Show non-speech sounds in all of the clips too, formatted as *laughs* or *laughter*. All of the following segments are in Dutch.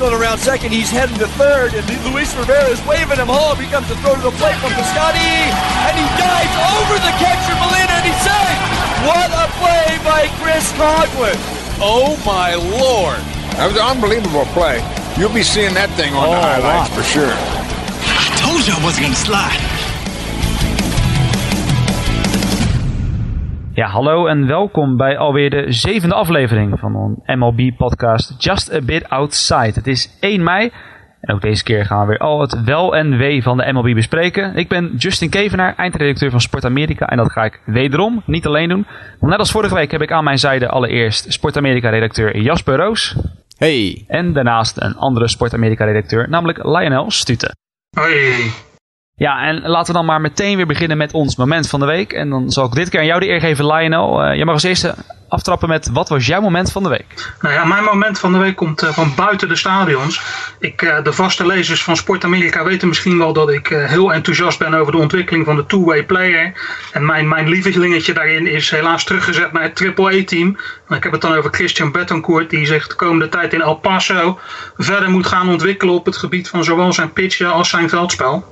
going around second. He's heading to third, and Luis Rivera is waving him home. He comes to throw to the plate from Piscotti, and he dives over the catcher Molina, and he's safe. What a play by Chris Conklin! Oh my lord! That was an unbelievable play. You'll be seeing that thing on Oh, the highlights wow. for sure. I told you I wasn't gonna slide. Ja, hallo en welkom bij alweer de zevende aflevering van een MLB-podcast Just a Bit Outside. Het is 1 mei en ook deze keer gaan we weer al het wel en wee van de MLB bespreken. Ik ben Justin Kevenaar, eindredacteur van Sport Amerika en dat ga ik wederom niet alleen doen. Want net als vorige week heb ik aan mijn zijde allereerst Sport Amerika-redacteur Jasper Roos Hey. en daarnaast een andere Sport Amerika-redacteur, namelijk Lionel Stute. Hoi. Ja, en laten we dan maar meteen weer beginnen met ons moment van de week. En dan zal ik dit keer aan jou de eer geven, Lionel. Eh jij mag als eerste aftrappen met wat was jouw moment van de week? Nou ja, mijn moment van de week komt eh, van buiten de stadions. Ik, eh, de vaste lezers van Sport Amerika weten misschien wel dat ik heel enthousiast ben over de ontwikkeling van de two-way player. En mijn, mijn lievelingetje daarin is helaas teruggezet naar het AAA-team. Ik heb het dan over Christian Betancourt, die zich de komende tijd in El Paso verder moet gaan ontwikkelen op het gebied van zowel zijn pitchen als zijn veldspel.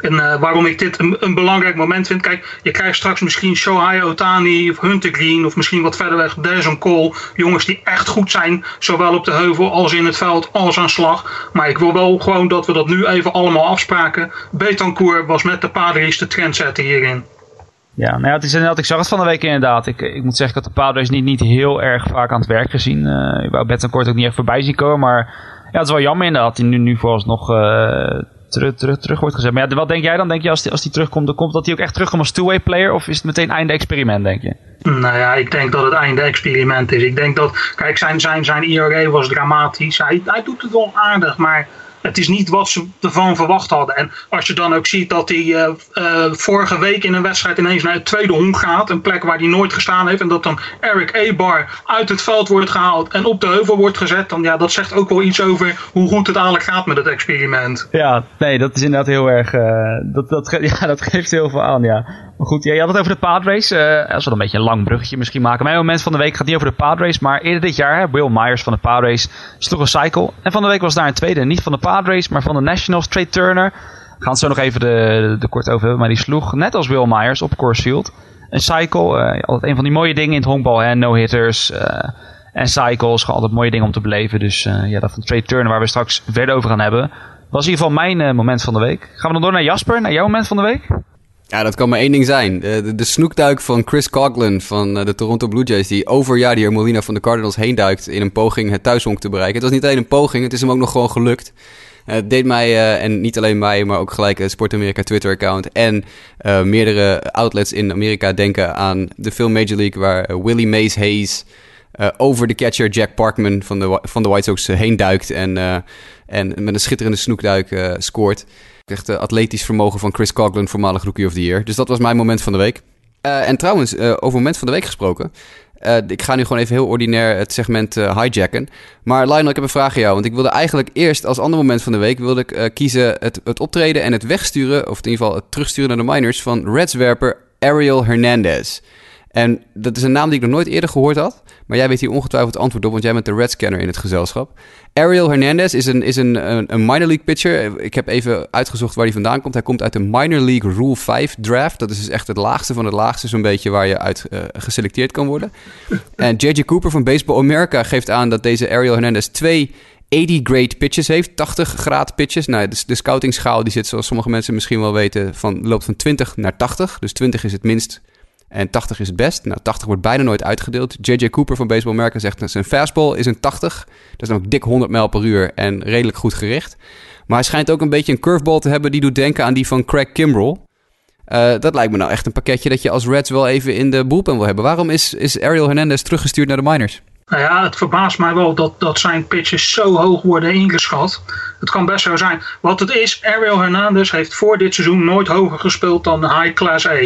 En eh, waarom ik dit een, belangrijk moment vind. Kijk, je krijgt straks misschien Shohei Otani of Hunter Green. Of misschien wat verder weg Deson Cole. Jongens die echt goed zijn. Zowel op de heuvel als in het veld als aan slag. Maar ik wil wel gewoon dat we dat nu even allemaal afspraken. Betancourt was met de Padres de trendsetter hierin. Ja, nou ja, het is inderdaad, ik zag het van de week inderdaad. Ik, ik moet zeggen, had de Padres niet, niet heel erg vaak aan het werk gezien. Eh ik wou Betancourt ook niet echt voorbij zien komen. Maar ja, het is wel jammer inderdaad dat hij nu, nu vooralsnog eh terug, terug, terug wordt gezet. Maar ja, wat denk jij dan? Denk je als hij als die terugkomt, dan komt dat hij ook echt terugkomt als two-way player? Of is het meteen einde experiment, denk je? Nou ja, ik denk dat het einde experiment is. Ik denk dat, kijk, zijn, zijn, zijn IRA was dramatisch. Hij, hij doet het wel aardig, maar het is niet wat ze ervan verwacht hadden. En als je dan ook ziet dat hij eh, eh, vorige week in een wedstrijd ineens naar het tweede honk gaat. Een plek waar hij nooit gestaan heeft. En dat dan Eric Ebar uit het veld wordt gehaald en op de heuvel wordt gezet. Dan ja, dat zegt ook wel iets over hoe goed het eigenlijk gaat met het experiment. Ja, nee, dat is inderdaad heel erg. eh, dat, dat, *laughs* ja, dat geeft heel veel aan, ja. Maar goed, ja, je had het over de Padres. eh als we dan een beetje een lang bruggetje misschien maken. Mijn moment van de week gaat niet over de Padres. Maar eerder dit jaar, Will Myers van de Padres sloeg een cycle. En van de week was daar een tweede. Niet van de Padres, maar van de Nationals, Trey Turner. We gaan het zo nog even de, de kort over hebben. Maar die sloeg, net als Will Myers, op Coors Field. Een cycle, eh, altijd een van die mooie dingen in het honkbal. hè, No-hitters eh, en cycles. Gewoon altijd mooie dingen om te beleven. Dus eh, ja, dat van Trey Turner, waar we straks verder over gaan hebben. Was in ieder geval mijn moment van de week. Gaan we dan door naar Jasper, naar jouw moment van de week? Ja, dat kan maar één ding zijn. De, de, snoekduik van Chris Coughlin van eh, de Toronto Blue Jays... die over Yadier Molina van de Cardinals heen duikt... in een poging het thuishonk te bereiken. Het was niet alleen een poging, het is hem ook nog gewoon gelukt. Eh, Het deed mij, eh, en niet alleen mij, maar ook gelijk het Sport Amerika Twitter-account... en eh, meerdere outlets in Amerika denken aan de film Major League... waar eh, Willie Mays Hayes eh, over de catcher Jack Parkman van de, van de White Sox eh, heen duikt... en, eh, en met een schitterende snoekduik eh, scoort... Echt atletisch vermogen van Chris Coughlin, voormalig Rookie of the Year. Dus dat was mijn moment van de week. Eh, en trouwens, eh, over moment van de week gesproken. Eh, ik ga nu gewoon even heel ordinair het segment hijacken. Maar Lionel, ik heb een vraag aan jou. Want ik wilde eigenlijk eerst als ander moment van de week... wilde ik kiezen het, het optreden en het wegsturen... of in ieder geval het terugsturen naar de minors... van Reds-werper Ariel Hernandez. En dat is een naam die ik nog nooit eerder gehoord had. Maar jij weet hier ongetwijfeld het antwoord op, want jij bent de Red Scanner in het gezelschap. Ariel Hernandez is een, is een, een, een minor league pitcher. Ik heb even uitgezocht waar hij vandaan komt. Hij komt uit de minor league Rule 5 draft. Dat is dus echt het laagste van het laagste, zo'n beetje waar je uit eh, geselecteerd kan worden. *laughs* En J.J. Cooper van Baseball America geeft aan dat deze Ariel Hernandez twee 80 grade pitches heeft, 80 graad pitches. Nou, de, de scouting schaal die zit, zoals sommige mensen misschien wel weten, van, loopt van 20 naar 80. Dus 20 is het minst en 80 is het best. Nou, 80 wordt bijna nooit uitgedeeld. J.J. Cooper van Baseball America zegt dat zijn fastball is een 80. Dat is ook dik 100 mijl per uur en redelijk goed gericht. Maar hij schijnt ook een beetje een curveball te hebben die doet denken aan die van Craig Kimbrell. Eh, dat lijkt me nou echt een pakketje dat je als Reds wel even in de bullpen wil hebben. Waarom is, is Ariel Hernandez teruggestuurd naar de minors? Nou ja, het verbaast mij wel dat, dat zijn pitches zo hoog worden ingeschat. Het kan best zo zijn. Wat het is, Ariel Hernandez heeft voor dit seizoen nooit hoger gespeeld dan High Class A.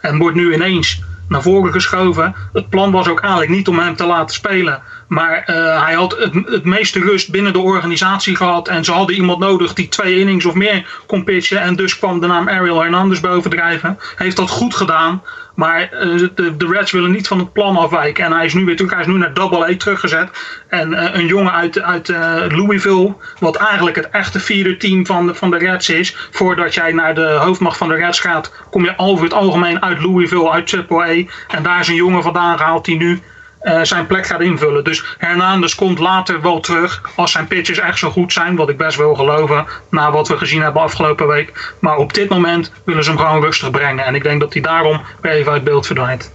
En wordt nu ineens naar voren geschoven. Het plan was ook eigenlijk niet om hem te laten spelen. Maar uh, hij had het, het meeste rust binnen de organisatie gehad. En ze hadden iemand nodig die twee innings of meer kon pitchen. En dus kwam de naam Ariel Hernandez bovendrijven. Heeft dat goed gedaan. Maar uh, de, Reds willen niet van het plan afwijken. En hij is nu weer terug. Hij is nu naar Double A teruggezet. En uh, een jongen uit, uit Louisville. Wat eigenlijk het echte vierde team van de, van de Reds is. Voordat jij naar de hoofdmacht van de Reds gaat. Kom je over het algemeen uit Louisville, uit Triple A. En daar is een jongen vandaan gehaald die nu uh, zijn plek gaat invullen. Dus Hernandez komt later wel terug als zijn pitches echt zo goed zijn, wat ik best wil geloven na wat we gezien hebben afgelopen week. Maar op dit moment willen ze hem gewoon rustig brengen en ik denk dat hij daarom weer even uit beeld verdwijnt.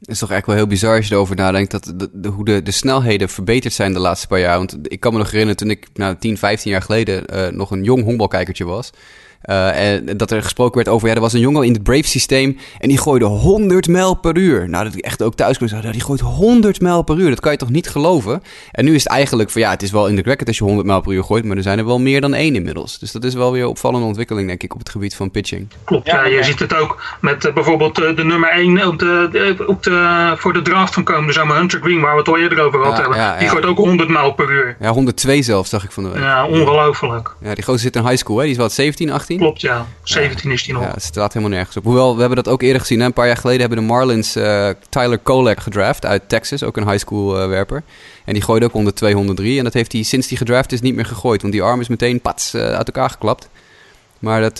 Het is toch echt wel heel bizar als je erover nadenkt dat de, de, hoe de, de snelheden verbeterd zijn de laatste paar jaar. Want ik kan me nog herinneren toen ik nou, 10, 15 jaar geleden uh, nog een jong honkbalkijkertje was. Uh, en dat er gesproken werd over, ja, er was een jongen in het Brave systeem en die gooide 100 mijl per uur. Nou, dat ik echt ook thuis kon zeggen, die gooit 100 mijl per uur. Dat kan je toch niet geloven? En nu is het eigenlijk van, ja, het is wel in de record als je 100 mijl per uur gooit, maar er zijn er wel meer dan één inmiddels. Dus dat is wel weer een opvallende ontwikkeling, denk ik, op het gebied van pitching. Klopt, ja, je ziet het ook met uh, bijvoorbeeld uh, de nummer 1 op de, op de, voor de draft van komende zomer, Hunter Green, waar we het al eerder over gehad ja, hebben. Ja, die gooit ook 100 mijl per uur. Ja, 102 zelfs, zag ik van de week. Ja, ongelooflijk. Ja, die gozer zit in high school, hè? Die is wat 17, 18? Klopt, ja. 17 is die nog. Ja, het staat helemaal nergens op. Hoewel, we hebben dat ook eerder gezien. Hè? Een paar jaar geleden hebben de Marlins uh, Tyler Kolek gedraft uit Texas. Ook een high school uh, werper. En die gooide ook onder 203. En dat heeft hij sinds die gedraft is niet meer gegooid. Want die arm is meteen pats uh, uit elkaar geklapt. Maar dat,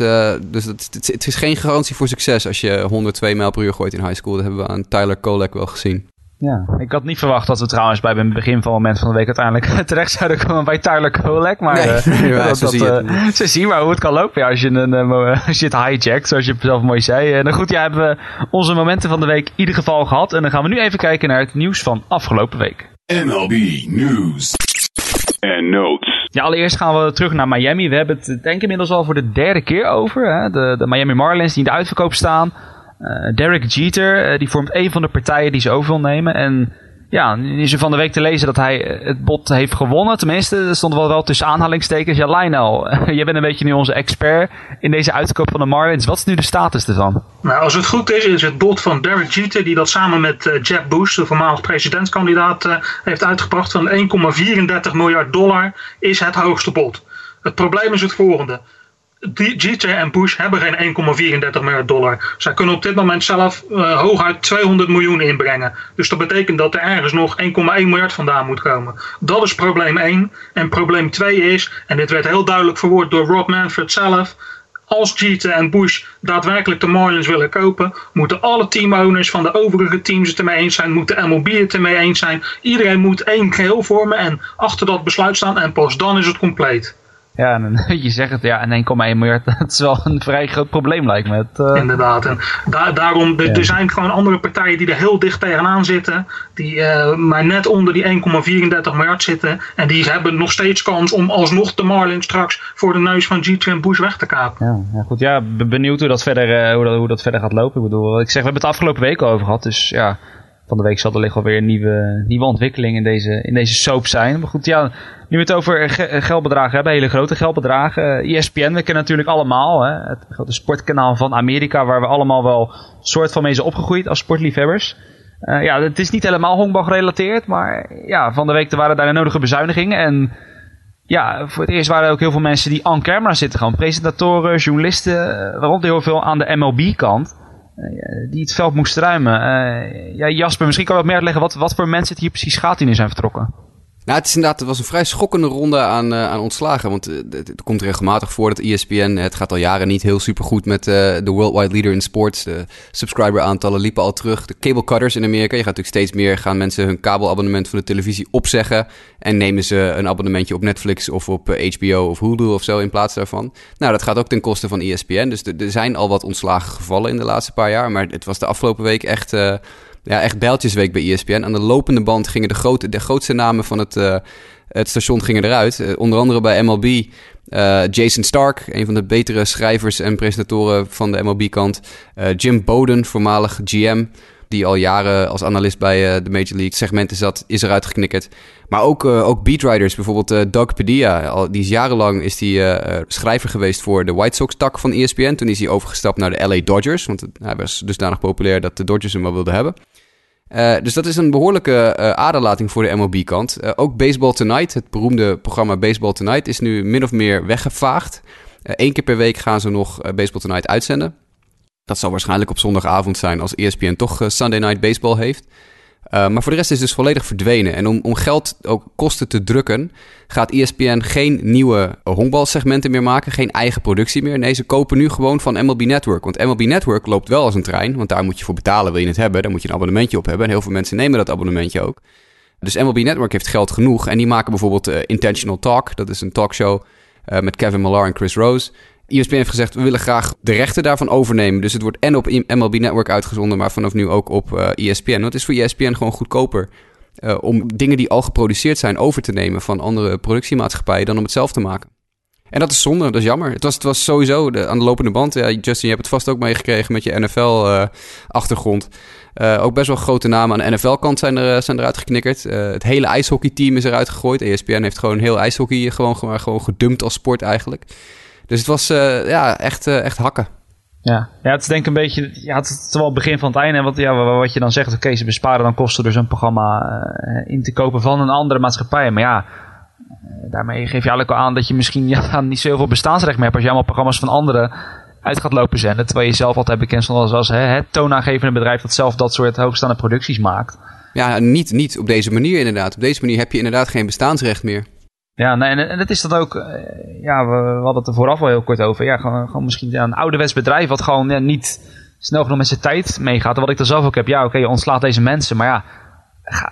dus dat, het, het, is geen garantie voor succes als je 102 mijl per uur gooit in high school. Dat hebben we aan Tyler Kolek wel gezien. Ja, ik had niet verwacht dat we trouwens bij het begin van het moment van de week uiteindelijk *laughs* terecht zouden komen bij Tyler Kolek. Maar nee, *laughs* uh, dat, dat, uh, ze zien maar hoe het kan lopen ja, als, je een, uh, *laughs* als je het hijackt, zoals je zelf mooi zei. En goed, ja, hebben we onze momenten van de week in ieder geval gehad. En dan gaan we nu even kijken naar het nieuws van afgelopen week. MLB News en Notes. Ja, allereerst gaan we terug naar Miami. We hebben het denk ik inmiddels al voor de derde keer over. Hè? De, de Miami Marlins die in de uitverkoop staan. Uh, Derek Jeter, uh, die vormt een van de partijen die ze over wil nemen. En ja, nu is er van de week te lezen dat hij het bot heeft gewonnen. Tenminste, er stond wel, wel tussen aanhalingstekens. Ja, Lionel, *laughs* jij bent een beetje nu onze expert in deze uitkoop van de Marlins. Wat is nu de status ervan? Nou, als het goed is, is het bot van Derek Jeter, die dat samen met Jeb Bush, de voormalig presidentskandidaat, heeft uitgebracht van 1,34 miljard dollar, is het hoogste bot. Het probleem is het volgende. Jeter en Bush hebben geen 1,34 miljard dollar. Zij kunnen op dit moment zelf uh, hooguit 200 miljoen inbrengen. Dus dat betekent dat er ergens nog 1,1 miljard vandaan moet komen. Dat is probleem 1. En probleem 2 is, en dit werd heel duidelijk verwoord door Rob Manfred zelf. Als Jeter en Bush daadwerkelijk de Marlins willen kopen, moeten alle teamowners van de overige teams het ermee eens zijn, moeten MLB het ermee eens zijn. Iedereen moet één geheel vormen en achter dat besluit staan en pas dan is het compleet. Ja, en *laughs* je zegt het, ja, en 1,1 miljard, *laughs* dat is wel een vrij groot probleem lijkt me. Het, uh... Inderdaad, en da daarom, de, ja. er zijn gewoon andere partijen die er heel dicht tegenaan zitten, die uh, maar net onder die 1,34 miljard zitten, en die hebben nog steeds kans om alsnog de Marlins straks voor de neus van G2 en Bush weg te kapen. Ja, ja goed, ja, benieuwd hoe dat, verder, uh, hoe, dat, hoe dat verder gaat lopen. Ik bedoel, ik zeg, we hebben het afgelopen week al over gehad, dus ja, van de week zal er liggen alweer nieuwe, nieuwe ontwikkeling in deze, in deze soap zijn. Maar goed, ja, nu we het over geldbedragen hebben, hele grote geldbedragen. ESPN, we kennen natuurlijk allemaal hè, het grote sportkanaal van Amerika, waar we allemaal wel soort van mee zijn opgegroeid als sportliefhebbers. Uh, ja, het is niet helemaal honkbal gerelateerd, maar ja, van de week waren daar de nodige bezuinigingen. En ja, voor het eerst waren er ook heel veel mensen die on camera zitten, gewoon presentatoren, journalisten, waaronder heel veel aan de MLB-kant. Uh, die het veld moesten ruimen. Uh, ja, Jasper, misschien kan je wat meer uitleggen wat, wat voor mensen het hier precies gaat die zijn vertrokken. Nou, het is inderdaad, het was een vrij schokkende ronde aan, uh, aan ontslagen. Want uh, het, komt regelmatig voor dat ESPN, het gaat al jaren niet heel supergoed met uh, de worldwide leader in sports. De subscriber aantallen liepen al terug. De cable cutters in Amerika, je gaat natuurlijk steeds meer gaan mensen hun kabelabonnement van de televisie opzeggen. En nemen ze een abonnementje op Netflix of op HBO of Hulu of zo in plaats daarvan. Nou, dat gaat ook ten koste van ESPN. Dus er zijn al wat ontslagen gevallen in de laatste paar jaar. Maar het was de afgelopen week echt ja, echt bijltjesweek bij ESPN. Aan de lopende band gingen de, grote, de grootste namen van het, uh, het station gingen eruit. Uh, onder andere bij MLB. Uh, Jason Stark, een van de betere schrijvers en presentatoren van de MLB-kant. Jim Bowden, voormalig GM die al jaren als analist bij uh, de Major League segmenten zat, is eruit geknikkerd. Maar ook, uh, ook beatwriters, bijvoorbeeld uh, Doug Padilla. Al, die is jarenlang is die, schrijver geweest voor de White Sox-tak van ESPN. Toen is hij overgestapt naar de LA Dodgers, want hij was dusdanig populair dat de Dodgers hem wel wilden hebben. Dus dat is een behoorlijke uh, aderlating voor de MLB-kant. Ook Baseball Tonight, het beroemde programma Baseball Tonight, is nu min of meer weggevaagd. Eén keer per week gaan ze nog Baseball Tonight uitzenden. Dat zal waarschijnlijk op zondagavond zijn als ESPN toch Sunday Night Baseball heeft. Uh, maar voor de rest is het dus volledig verdwenen. En om, om geld ook kosten te drukken, gaat ESPN geen nieuwe honkbalsegmenten meer maken. Geen eigen productie meer. Nee, ze kopen nu gewoon van MLB Network. Want MLB Network loopt wel als een trein. Want daar moet je voor betalen, wil je het hebben. Daar moet je een abonnementje op hebben. En heel veel mensen nemen dat abonnementje ook. Dus MLB Network heeft geld genoeg. En die maken bijvoorbeeld uh, Intentional Talk. Dat is een talkshow met Kevin Millar en Chris Rose. ESPN heeft gezegd, we willen graag de rechten daarvan overnemen. Dus het wordt en op MLB Network uitgezonden, maar vanaf nu ook op uh, eh, ESPN. Want het is voor ESPN gewoon goedkoper uh, om dingen die al geproduceerd zijn over te nemen van andere productiemaatschappijen dan om het zelf te maken. En dat is zonde, dat is jammer. Het was, het was sowieso de, aan de lopende band. Ja, Justin, je hebt het vast ook meegekregen met je NFL-achtergrond. Uh, ook best wel grote namen aan de NFL-kant zijn, er, zijn eruit geknikkerd. het hele ijshockeyteam is eruit gegooid. ESPN heeft gewoon heel ijshockey gewoon, gewoon, gewoon gedumpt als sport eigenlijk. Dus het was uh, ja, echt, uh, echt hakken. Ja. ja, het is denk ik een beetje, ja, het is wel het begin van het einde. En wat, ja, wat je dan zegt, oké, okay, ze besparen dan kosten door zo'n programma uh, in te kopen van een andere maatschappij. Maar ja, daarmee geef je eigenlijk al aan dat je misschien *laughs* ja, niet zoveel bestaansrecht meer hebt als je allemaal programma's van anderen uit gaat lopen zenden. Terwijl je zelf altijd bekend stond als, als hè, het toonaangevende bedrijf dat zelf dat soort hoogstaande producties maakt. Ja, niet, niet op deze manier inderdaad. Op deze manier heb je inderdaad geen bestaansrecht meer. Ja, nee, en, en het is dat ook, uh, ja, we, hadden het er vooraf al heel kort over. Ja, gewoon, gewoon misschien een ouderwets bedrijf wat gewoon ja, niet snel genoeg met zijn tijd meegaat. En wat ik er zelf ook heb, ja, oké, je ontslaat deze mensen, maar ja,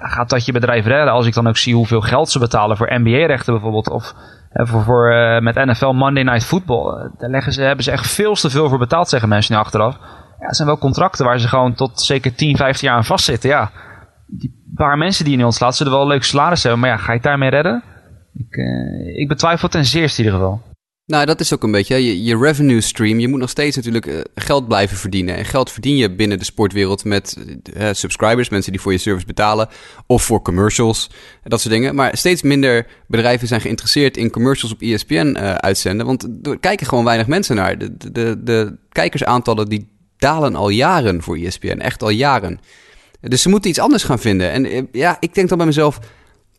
gaat dat je bedrijf redden? Als ik dan ook zie hoeveel geld ze betalen voor NBA-rechten bijvoorbeeld, of uh, voor, voor uh, met NFL Monday Night Football, daar leggen ze, hebben ze echt veel te veel voor betaald, zeggen mensen nu achteraf. Ja, het zijn wel contracten waar ze gewoon tot zeker 10, 15 jaar aan vastzitten, ja. Die paar mensen die je nu ontslaat, zullen wel een leuk salaris hebben, maar ja, ga je het daarmee redden? Ik, uh, ik betwijfel ten zeerste in ieder geval. Nou, dat is ook een beetje je, je revenue stream. Je moet nog steeds natuurlijk uh, geld blijven verdienen. En geld verdien je binnen de sportwereld met uh, subscribers, mensen die voor je service betalen, of voor commercials, dat soort dingen. Maar steeds minder bedrijven zijn geïnteresseerd in commercials op ESPN uitzenden, want er kijken gewoon weinig mensen naar. De, de, de kijkersaantallen die dalen al jaren voor ESPN, echt al jaren. Dus ze moeten iets anders gaan vinden. En ja, ik denk dan bij mezelf,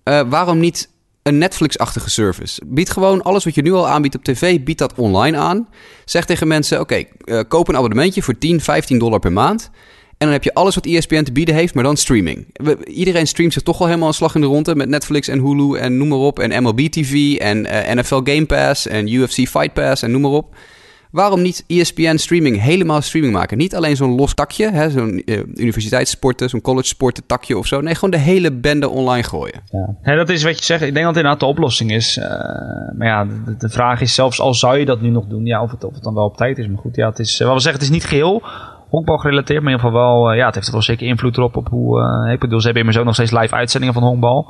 waarom niet een Netflix-achtige service. Bied gewoon alles wat je nu al aanbiedt op tv, bied dat online aan. Zeg tegen mensen, oké, uh, koop een abonnementje voor 10, 15 dollar per maand. En dan heb je alles wat ESPN te bieden heeft, maar dan streaming. Iedereen streamt zich toch al helemaal een slag in de ronde met Netflix en Hulu en noem maar op. En MLB TV en uh, NFL Game Pass en UFC Fight Pass en noem maar op. Waarom niet ESPN streaming helemaal streaming maken? Niet alleen zo'n los takje, hè, zo'n uh, universiteitssporten, zo'n college sporten takje of zo. Nee, gewoon de hele bende online gooien. Ja. dat is wat je zegt. Ik denk dat het inderdaad de oplossing is. Uh, maar ja, de, de, vraag is zelfs al zou je dat nu nog doen, ja, of, het, of het dan wel op tijd is. Maar goed, ja, het is, uh, wat we zeggen, het is niet geheel honkbal gerelateerd, maar in ieder geval wel, ja, het heeft wel zeker invloed erop op hoe, ik bedoel, ze hebben immers ook nog steeds live uitzendingen van honkbal.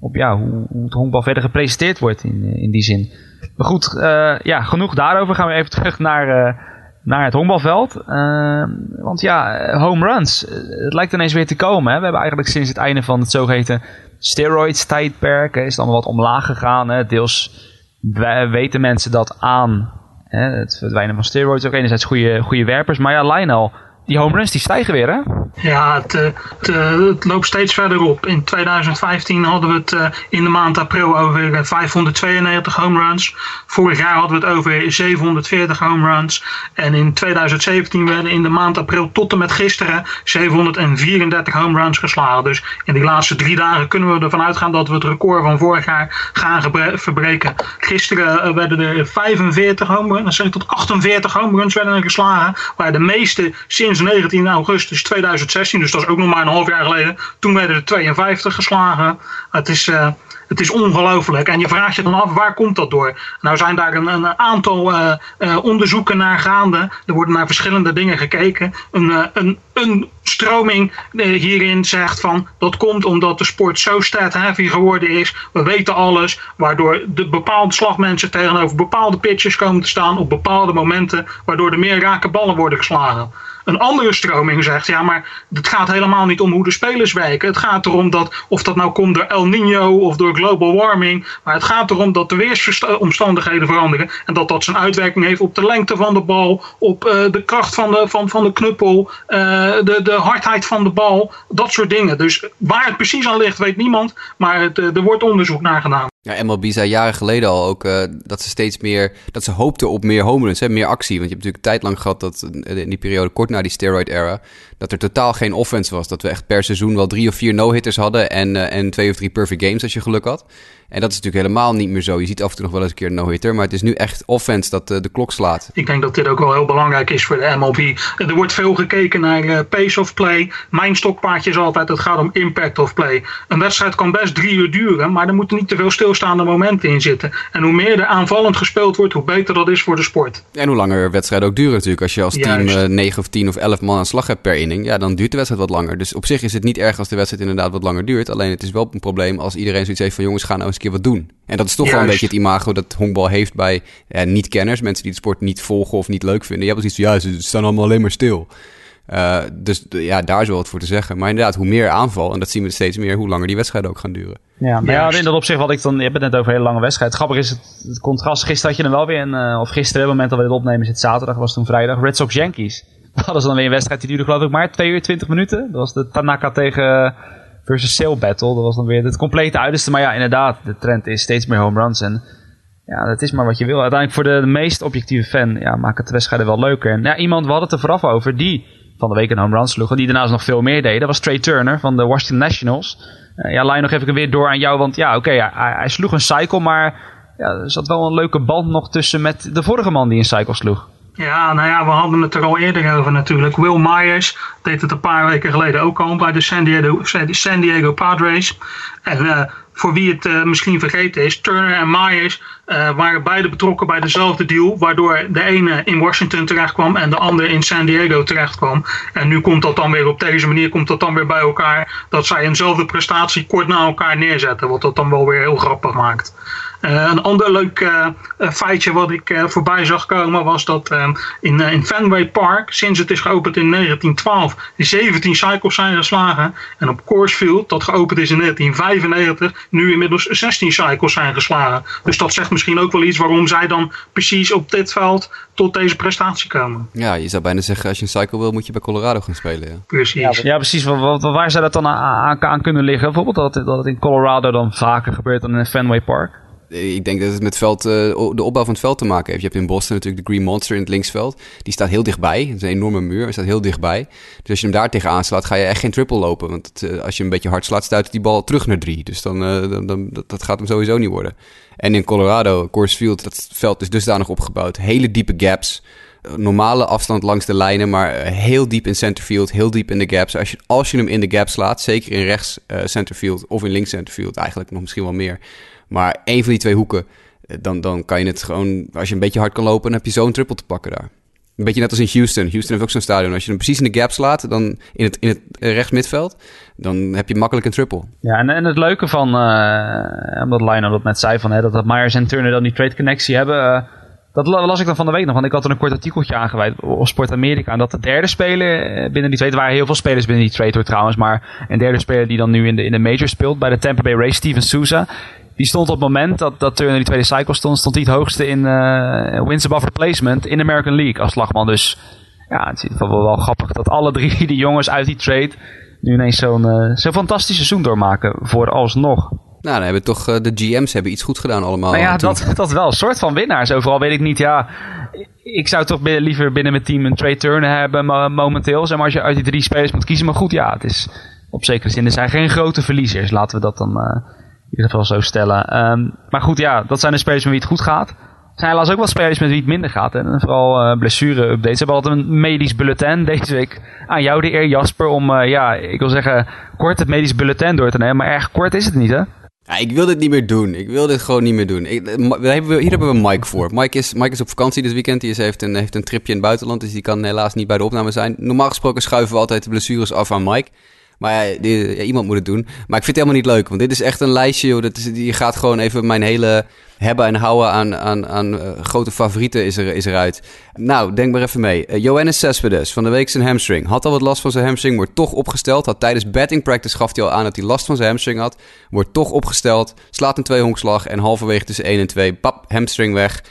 Op ja, hoe, hoe het honkbal verder gepresenteerd wordt in, in die zin. Maar goed, uh, ja, genoeg daarover. Gaan we even terug naar, uh, naar het honkbalveld. Uh, want ja, home runs. Het lijkt ineens weer te komen. Hè? We hebben eigenlijk sinds het einde van het zogeheten steroids tijdperk... is het allemaal wat omlaag gegaan. Hè? Deels weten mensen dat aan. Hè? Het verdwijnen van steroids. Ook enerzijds goede, goede werpers. Maar ja, Lionel die home runs die stijgen weer, hè? Ja, het, eh, eh, het, loopt steeds verder op. In 2015 hadden we het uh, in de maand april over 592 home runs. Vorig jaar hadden we het over 740 home runs. En in 2017 werden in de maand april tot en met gisteren 734 home runs geslagen. Dus in die laatste drie dagen kunnen we ervan uitgaan dat we het record van vorig jaar gaan verbreken. Gisteren werden er 45 home runs, tot 48 home runs werden er geslagen. Waar de meeste sinds 19 augustus 2016, dus dat is ook nog maar een half jaar geleden. Toen werden er 52 geslagen. Het is, uh, het is ongelooflijk. En je vraagt je dan af, waar komt dat door? Nou zijn daar een, een aantal uh, uh, onderzoeken naar gaande. Er worden naar verschillende dingen gekeken. Een, een, een stroming hierin zegt van, dat komt omdat de sport zo stat heavy geworden is. We weten alles, waardoor de bepaalde slagmensen tegenover bepaalde pitches komen te staan op bepaalde momenten, waardoor er meer rake ballen worden geslagen. Een andere stroming zegt, ja, maar het gaat helemaal niet om hoe de spelers werken. Het gaat erom dat, of dat nou komt door El Nino of door global warming, maar het gaat erom dat de weersomstandigheden veranderen en dat dat zijn uitwerking heeft op de lengte van de bal, op uh, de kracht van de, van, van de knuppel, uh, de, de hardheid van de bal, dat soort dingen. Dus waar het precies aan ligt, weet niemand, maar het, uh, er wordt onderzoek naar gedaan. Ja, MLB zei jaren geleden al ook uh, dat ze steeds meer, dat ze hoopten op meer home runs, hè, meer actie. Want je hebt natuurlijk tijd lang gehad dat in die periode kort na die steroid era, dat er totaal geen offense was. Dat we echt per seizoen wel drie of vier no-hitters hadden en, uh, en twee of drie perfect games als je geluk had. En dat is natuurlijk helemaal niet meer zo. Je ziet af en toe nog wel eens een keer een no-hitter, maar het is nu echt offense dat de klok slaat. Ik denk dat dit ook wel heel belangrijk is voor de MLB. Er wordt veel gekeken naar pace of play. Mijn stokpaardje is altijd, het gaat om impact of play. Een wedstrijd kan best drie uur duren, maar er moeten niet te veel stilstaande momenten in zitten. En hoe meer er aanvallend gespeeld wordt, hoe beter dat is voor de sport. En hoe langer wedstrijden ook duren natuurlijk. Als je als team uh, 9 of 10 of 11 man aan slag hebt per inning, ja, dan duurt de wedstrijd wat langer. Dus op zich is het niet erg als de wedstrijd inderdaad wat langer duurt. Alleen het is wel een probleem als iedereen zoiets heeft van jongens, ga nou eens een keer wat doen. En dat is toch wel een beetje het imago dat honkbal heeft bij eh, niet-kenners. Mensen die de sport niet volgen of niet leuk vinden. Je hebt iets van, ja, ze staan allemaal alleen maar stil. Uh, dus ja, daar is wel wat voor te zeggen. Maar inderdaad, hoe meer aanval, en dat zien we steeds meer, hoe langer die wedstrijden ook gaan duren. Ja, maar ja, in dat opzicht wat ik dan... Je hebt het net over een hele lange wedstrijd. Grappig is het, het contrast. Gisteren had je dan wel weer een... Uh, of gisteren, op het moment dat we dit opnemen, is het zaterdag, was toen vrijdag. Red Sox Yankees. *laughs* Dat was dan weer een wedstrijd die duurde geloof ik maar 2 uur 20 minuten. Dat was de Tanaka tegen versus Sale Battle. Dat was dan weer het complete uiterste. Maar ja, inderdaad, de trend is steeds meer home runs. En ja, dat is maar wat je wil. Uiteindelijk voor de, de meest objectieve fan ja, maakt het de wedstrijden wel leuker. En ja, iemand, we hadden het er vooraf over, die van de week een home run sloeg. En die daarnaast nog veel meer deed. Dat was Trey Turner van de Washington Nationals. Uh, ja, Lijn nog even weer door aan jou. Want ja, oké, hij, hij, sloeg een cycle. Maar ja, er zat wel een leuke band nog tussen met de vorige man die een cycle sloeg. Ja, nou ja, we hadden het er al eerder over natuurlijk. Will Myers deed het een paar weken geleden ook al bij de San Diego, San Diego Padres. En uh, voor wie het uh, misschien vergeten is, Turner en Myers uh, waren beide betrokken bij dezelfde deal. Waardoor de ene in Washington terecht kwam en de andere in San Diego terecht kwam. En nu komt dat dan weer op deze manier komt dat dan weer bij elkaar. Dat zij eenzelfde prestatie kort na elkaar neerzetten. Wat dat dan wel weer heel grappig maakt. Uh, een ander leuk uh, feitje wat ik uh, voorbij zag komen was dat in, in Fenway Park, sinds het is geopend in 1912, 17 cycles zijn geslagen. En op Coors Field, dat geopend is in 1995, nu inmiddels 16 cycles zijn geslagen. Dus dat zegt misschien ook wel iets waarom zij dan precies op dit veld tot deze prestatie komen. Ja, je zou bijna zeggen, als je een cycle wil, moet je bij Colorado gaan spelen. Ja. Precies. Ja, ja precies. Waar, waar zou dat dan aan, aan, kunnen liggen? Bijvoorbeeld dat, dat het in Colorado dan vaker gebeurt dan in Fenway Park? Ik denk dat het met veld, uh, de opbouw van het veld te maken heeft. Je hebt in Boston natuurlijk de Green Monster in het linksveld. Die staat heel dichtbij. Het is een enorme muur. Hij staat heel dichtbij. Dus als je hem daar tegenaan slaat, ga je echt geen triple lopen. Want het, uh, als je een beetje hard slaat, stuit die bal terug naar drie. Dus dan, uh, dan, dat, gaat hem sowieso niet worden. En in Colorado, Coors Field, dat veld is dusdanig opgebouwd. Hele diepe gaps. Normale afstand langs de lijnen, maar heel diep in centerfield, heel diep in de gaps. Als je, als je hem in de gap slaat, zeker in rechts centerfield of in links centerfield, eigenlijk nog misschien wel meer maar één van die twee hoeken, dan, dan kan je het gewoon... Als je een beetje hard kan lopen, dan heb je zo'n triple te pakken daar. Een beetje net als in Houston. Houston heeft ook zo'n stadion. Als je hem precies in de gap slaat, dan in het, in het rechts midveld, dan heb je makkelijk een triple. Ja, en, en het leuke van, uh, omdat Lionel dat net zei, van, hè, dat, dat Myers en Turner dan die trade connectie hebben... Dat las ik dan van de week nog, want ik had er een kort artikeltje aangeweid op Sport Amerika. En dat de derde speler binnen die trade, waren heel veel spelers binnen die trade hoor trouwens, maar een derde speler die dan nu in de, in de major speelt bij de Tampa Bay Rays, Steven Souza. Die stond op het moment dat, dat Turner die tweede cycle stond, stond hij het hoogste in uh, wins above replacement in de American League als slagman. Dus ja, het is wel, wel grappig dat alle drie *laughs* die jongens uit die trade nu ineens zo'n uh, zo'n fantastisch seizoen doormaken voor alsnog. Nou, dan hebben toch uh, de GM's hebben iets goed gedaan allemaal. Nou ja, dat, dat wel. Een soort van winnaars. Overal weet ik niet, ja... Ik zou toch binnen, liever binnen mijn team een Trey Turner hebben momenteel. Zeg maar als je uit die drie spelers moet kiezen. Maar goed, ja, het is op zekere zin. Er zijn geen grote verliezers. Laten we dat dan uh, in ieder geval zo stellen. Um, maar goed, ja, dat zijn de spelers met wie het goed gaat. Er zijn helaas ook wel spelers met wie het minder gaat. En vooral uh, blessure-updates. We hebben altijd een medisch bulletin deze week. Aan jou de eer, Jasper, om, uh, ja, ik wil zeggen, kort het medisch bulletin door te nemen. Maar erg kort is het niet, hè? Ja, ik wil dit niet meer doen. Ik wil dit gewoon niet meer doen. Ik, hier hebben we Mike voor. Mike is, Mike is op vakantie dit weekend. Hij heeft een, heeft een tripje in het buitenland. Dus die kan helaas niet bij de opname zijn. Normaal gesproken schuiven we altijd de blessures af aan Mike. Maar ja, iemand moet het doen. Maar ik vind het helemaal niet leuk, want dit is echt een lijstje. Joh. Dat je gaat gewoon even mijn hele hebben en houden aan, aan, aan eh, grote favorieten is, er, is eruit. Nou, denk maar even mee. Uh, Johannes Cespedes, van de week zijn hamstring. Had al wat last van zijn hamstring, wordt toch opgesteld. Had tijdens batting practice gaf hij al aan dat hij last van zijn hamstring had. Wordt toch opgesteld. Slaat een tweehonkslag en halverwege tussen 1 en 2, pap, hamstring weg.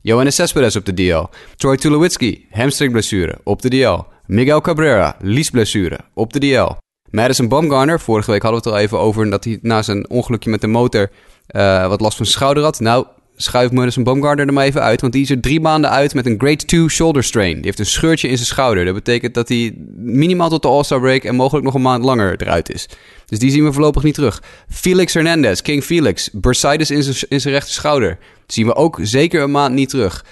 Johannes Cespedes op de DL. Troy Tulowitzki, hamstringblessure, op de DL. Miguel Cabrera, liesblessure, op de DL. Madison Bumgarner, vorige week hadden we het al even over... dat hij na zijn ongelukje met de motor eh, wat last van zijn schouder had. Nou, schuif Madison Bumgarner er maar even uit... want die is er drie maanden uit met een grade 2 shoulder strain. Die heeft een scheurtje in zijn schouder. Dat betekent dat hij minimaal tot de All-Star break... en mogelijk nog een maand langer eruit is. Dus die zien we voorlopig niet terug. Felix Hernandez, King Felix, bursitis in zijn, in zijn rechter schouder. zien we ook zeker een maand niet terug.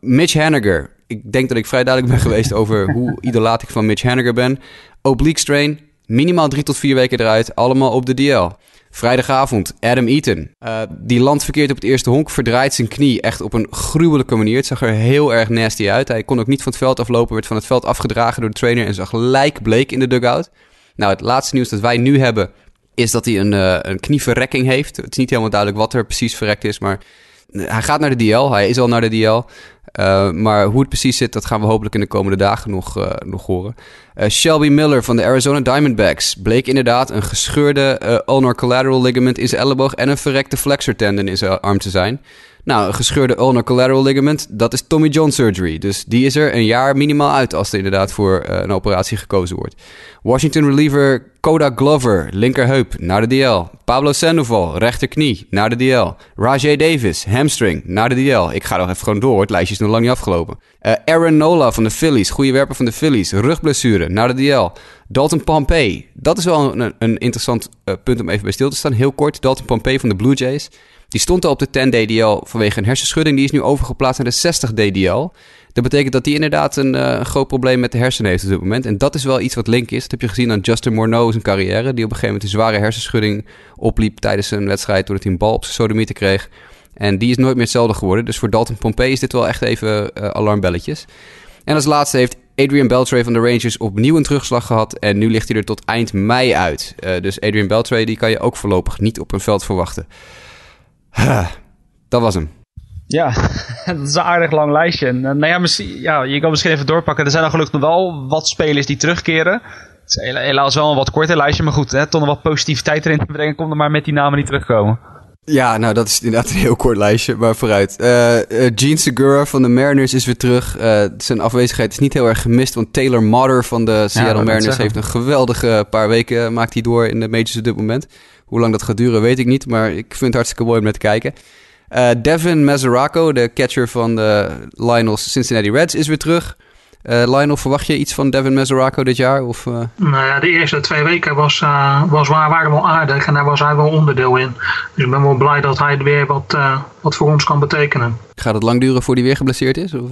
Mitch Haniger. Ik denk dat ik vrij duidelijk ben geweest over hoe idolaat ik van Mitch Haniger ben. Oblique strain, minimaal drie tot vier weken eruit, allemaal op de DL. Vrijdagavond, Adam Eaton. Uh, die landt verkeerd op het eerste honk, verdraait zijn knie echt op een gruwelijke manier. Het zag er heel erg nasty uit. Hij kon ook niet van het veld aflopen, werd van het veld afgedragen door de trainer en zag lijkbleek in de dugout. Nou, het laatste nieuws dat wij nu hebben is dat hij een, uh, een knieverrekking heeft. Het is niet helemaal duidelijk wat er precies verrekt is, maar hij gaat naar de DL. Hij is al naar de DL. Uh, maar hoe het precies zit, dat gaan we hopelijk in de komende dagen nog, uh, nog horen. Uh, Shelby Miller van de Arizona Diamondbacks bleek inderdaad een gescheurde ulnar collateral ligament in zijn elleboog en een verrekte flexor tendon in zijn arm te zijn. Nou, gescheurde ulnar collateral ligament, dat is Tommy John surgery. Dus die is er een jaar minimaal uit als er inderdaad voor een operatie gekozen wordt. Washington reliever Koda Glover, linkerheup, naar de DL. Pablo Sandoval, rechterknie, naar de DL. Rajay Davis, hamstring, naar de DL. Ik ga nog even gewoon door, het lijstje is nog lang niet afgelopen. Uh, Aaron Nola van de Phillies, goede werper van de Phillies, rugblessure, naar de DL. Dalton Pompey, dat is wel een, een interessant uh, punt om even bij stil te staan. Heel kort, Dalton Pompey van de Blue Jays. Die stond al op de 10 DDL vanwege een hersenschudding. Die is nu overgeplaatst naar de 60 DDL. Dat betekent dat hij inderdaad een uh, groot probleem met de hersenen heeft op dit moment. En dat is wel iets wat link is. Dat heb je gezien aan Justin Morneau zijn carrière. Die op een gegeven moment een zware hersenschudding opliep tijdens een wedstrijd. Doordat hij een bal op zijn sodomieten kreeg. En die is nooit meer hetzelfde geworden. Dus voor Dalton Pompey is dit wel echt even uh, alarmbelletjes. En als laatste heeft Adrian Beltre van de Rangers opnieuw een terugslag gehad. En nu ligt hij er tot eind mei uit. Uh, dus Adrian Beltre die kan je ook voorlopig niet op een veld verwachten. Dat was hem. Ja, *laughs* dat is een aardig lang lijstje. En, nou ja, misschien, ja, je kan misschien even doorpakken. Er zijn dan gelukkig nog wel wat spelers die terugkeren. Het is helaas wel een wat korter lijstje, maar goed, hè, toch nog wat positiviteit erin te brengen. Kom er maar met die namen niet terugkomen. Ja, nou dat is inderdaad een heel kort lijstje, maar vooruit. Uh, uh, Gene Segura van de Mariners is weer terug. Uh, zijn afwezigheid is niet heel erg gemist, want Taylor Motter van de Seattle ja, Mariners heeft een geweldige paar weken maakt hij door in de majors op dit moment. Hoe lang dat gaat duren weet ik niet, maar ik vind het hartstikke mooi om naar te kijken. Uh, Devin Mesoraco, de catcher van de Lionel's Cincinnati Reds, is weer terug. Uh, Lionel, verwacht je iets van Devin Mesoraco dit jaar? Of, uh... Nou ja, de eerste twee weken was, uh, was, waren wel aardig en daar was hij wel onderdeel in. Dus ik ben wel blij dat hij weer wat, wat voor ons kan betekenen. Gaat het lang duren voordat hij weer geblesseerd is? Of,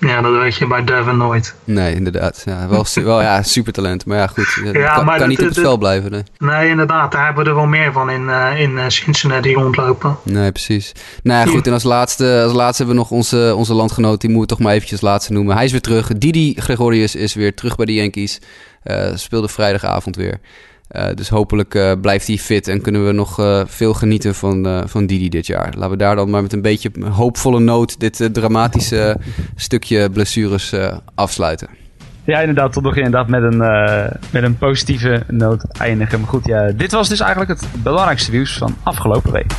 ja, dat weet je bij Devin nooit. Nee, inderdaad. Ja, wel, wel ja, supertalent. Maar ja, goed. Ja, kan, maar kan dat, niet op het veld blijven. Nee. nee, inderdaad. Daar hebben we er wel meer van in, uh, in uh, Cincinnati rondlopen. Nee, precies. Nou ja, goed. En als laatste, als laatste hebben we nog onze, onze landgenoot. Die moeten we toch maar eventjes laatste noemen. Hij is weer terug. Didi Gregorius is weer terug bij de Yankees. Uh, speelde vrijdagavond weer. Uh, dus hopelijk uh, blijft hij fit en kunnen we nog uh, veel genieten van, van Didi dit jaar. Laten we daar dan maar met een beetje hoopvolle noot dit dramatische stukje blessures afsluiten. Ja, inderdaad, tot nog inderdaad met een, met een positieve noot eindigen. Maar goed, ja, dit was dus eigenlijk het belangrijkste nieuws van afgelopen week.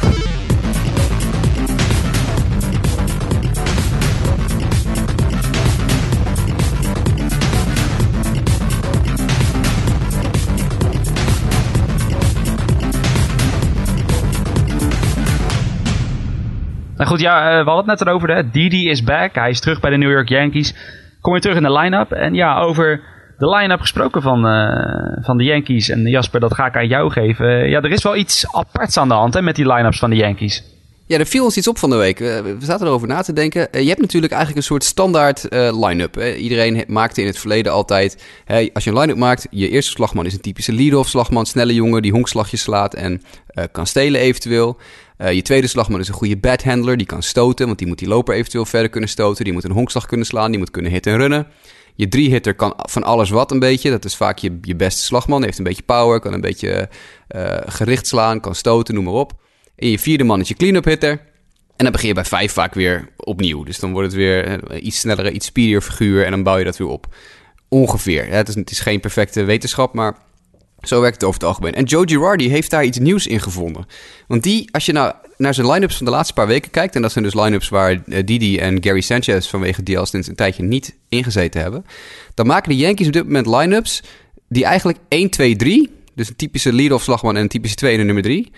Nou goed, ja, we hadden het net erover. Hè. Didi is back. Hij is terug bij de New York Yankees. Kom weer terug in de line-up. En ja, over de line-up gesproken van, uh, van de Yankees. En Jasper, dat ga ik aan jou geven. ja, er is wel iets aparts aan de hand hè, met die line-ups van de Yankees. Ja, er viel ons iets op van de week. We zaten erover na te denken. Je hebt natuurlijk eigenlijk een soort standaard uh, line-up. Iedereen maakte in het verleden altijd... Hè, als je een line-up maakt, je eerste slagman is een typische lead-off slagman. Snelle jongen die honkslagjes slaat en kan stelen eventueel. Uh, je tweede slagman is een goede bathandler. Die kan stoten, want die moet die loper eventueel verder kunnen stoten. Die moet een honkslag kunnen slaan, die moet kunnen hitten en runnen. Je drie-hitter kan van alles wat een beetje. Dat is vaak je, je beste slagman. Heeft een beetje power, kan een beetje uh, gericht slaan, kan stoten, noem maar op. En je vierde man is je clean-up hitter. En dan begin je bij vijf vaak weer opnieuw. Dus dan wordt het weer een iets snellere, iets speedier figuur. En dan bouw je dat weer op. Ongeveer. Het, is, het is geen perfecte wetenschap, maar zo werkt het over het algemeen. En Joe Girardi heeft daar iets nieuws in gevonden. Want die, als je nou naar zijn line-ups van de laatste paar weken kijkt... en dat zijn dus line-ups waar eh, Didi en Gary Sanchez vanwege DL sinds een tijdje niet ingezeten hebben... dan maken de Yankees op dit moment line-ups die eigenlijk 1, 2, 3... dus een typische lead-off slagman en een typische tweede nummer 3...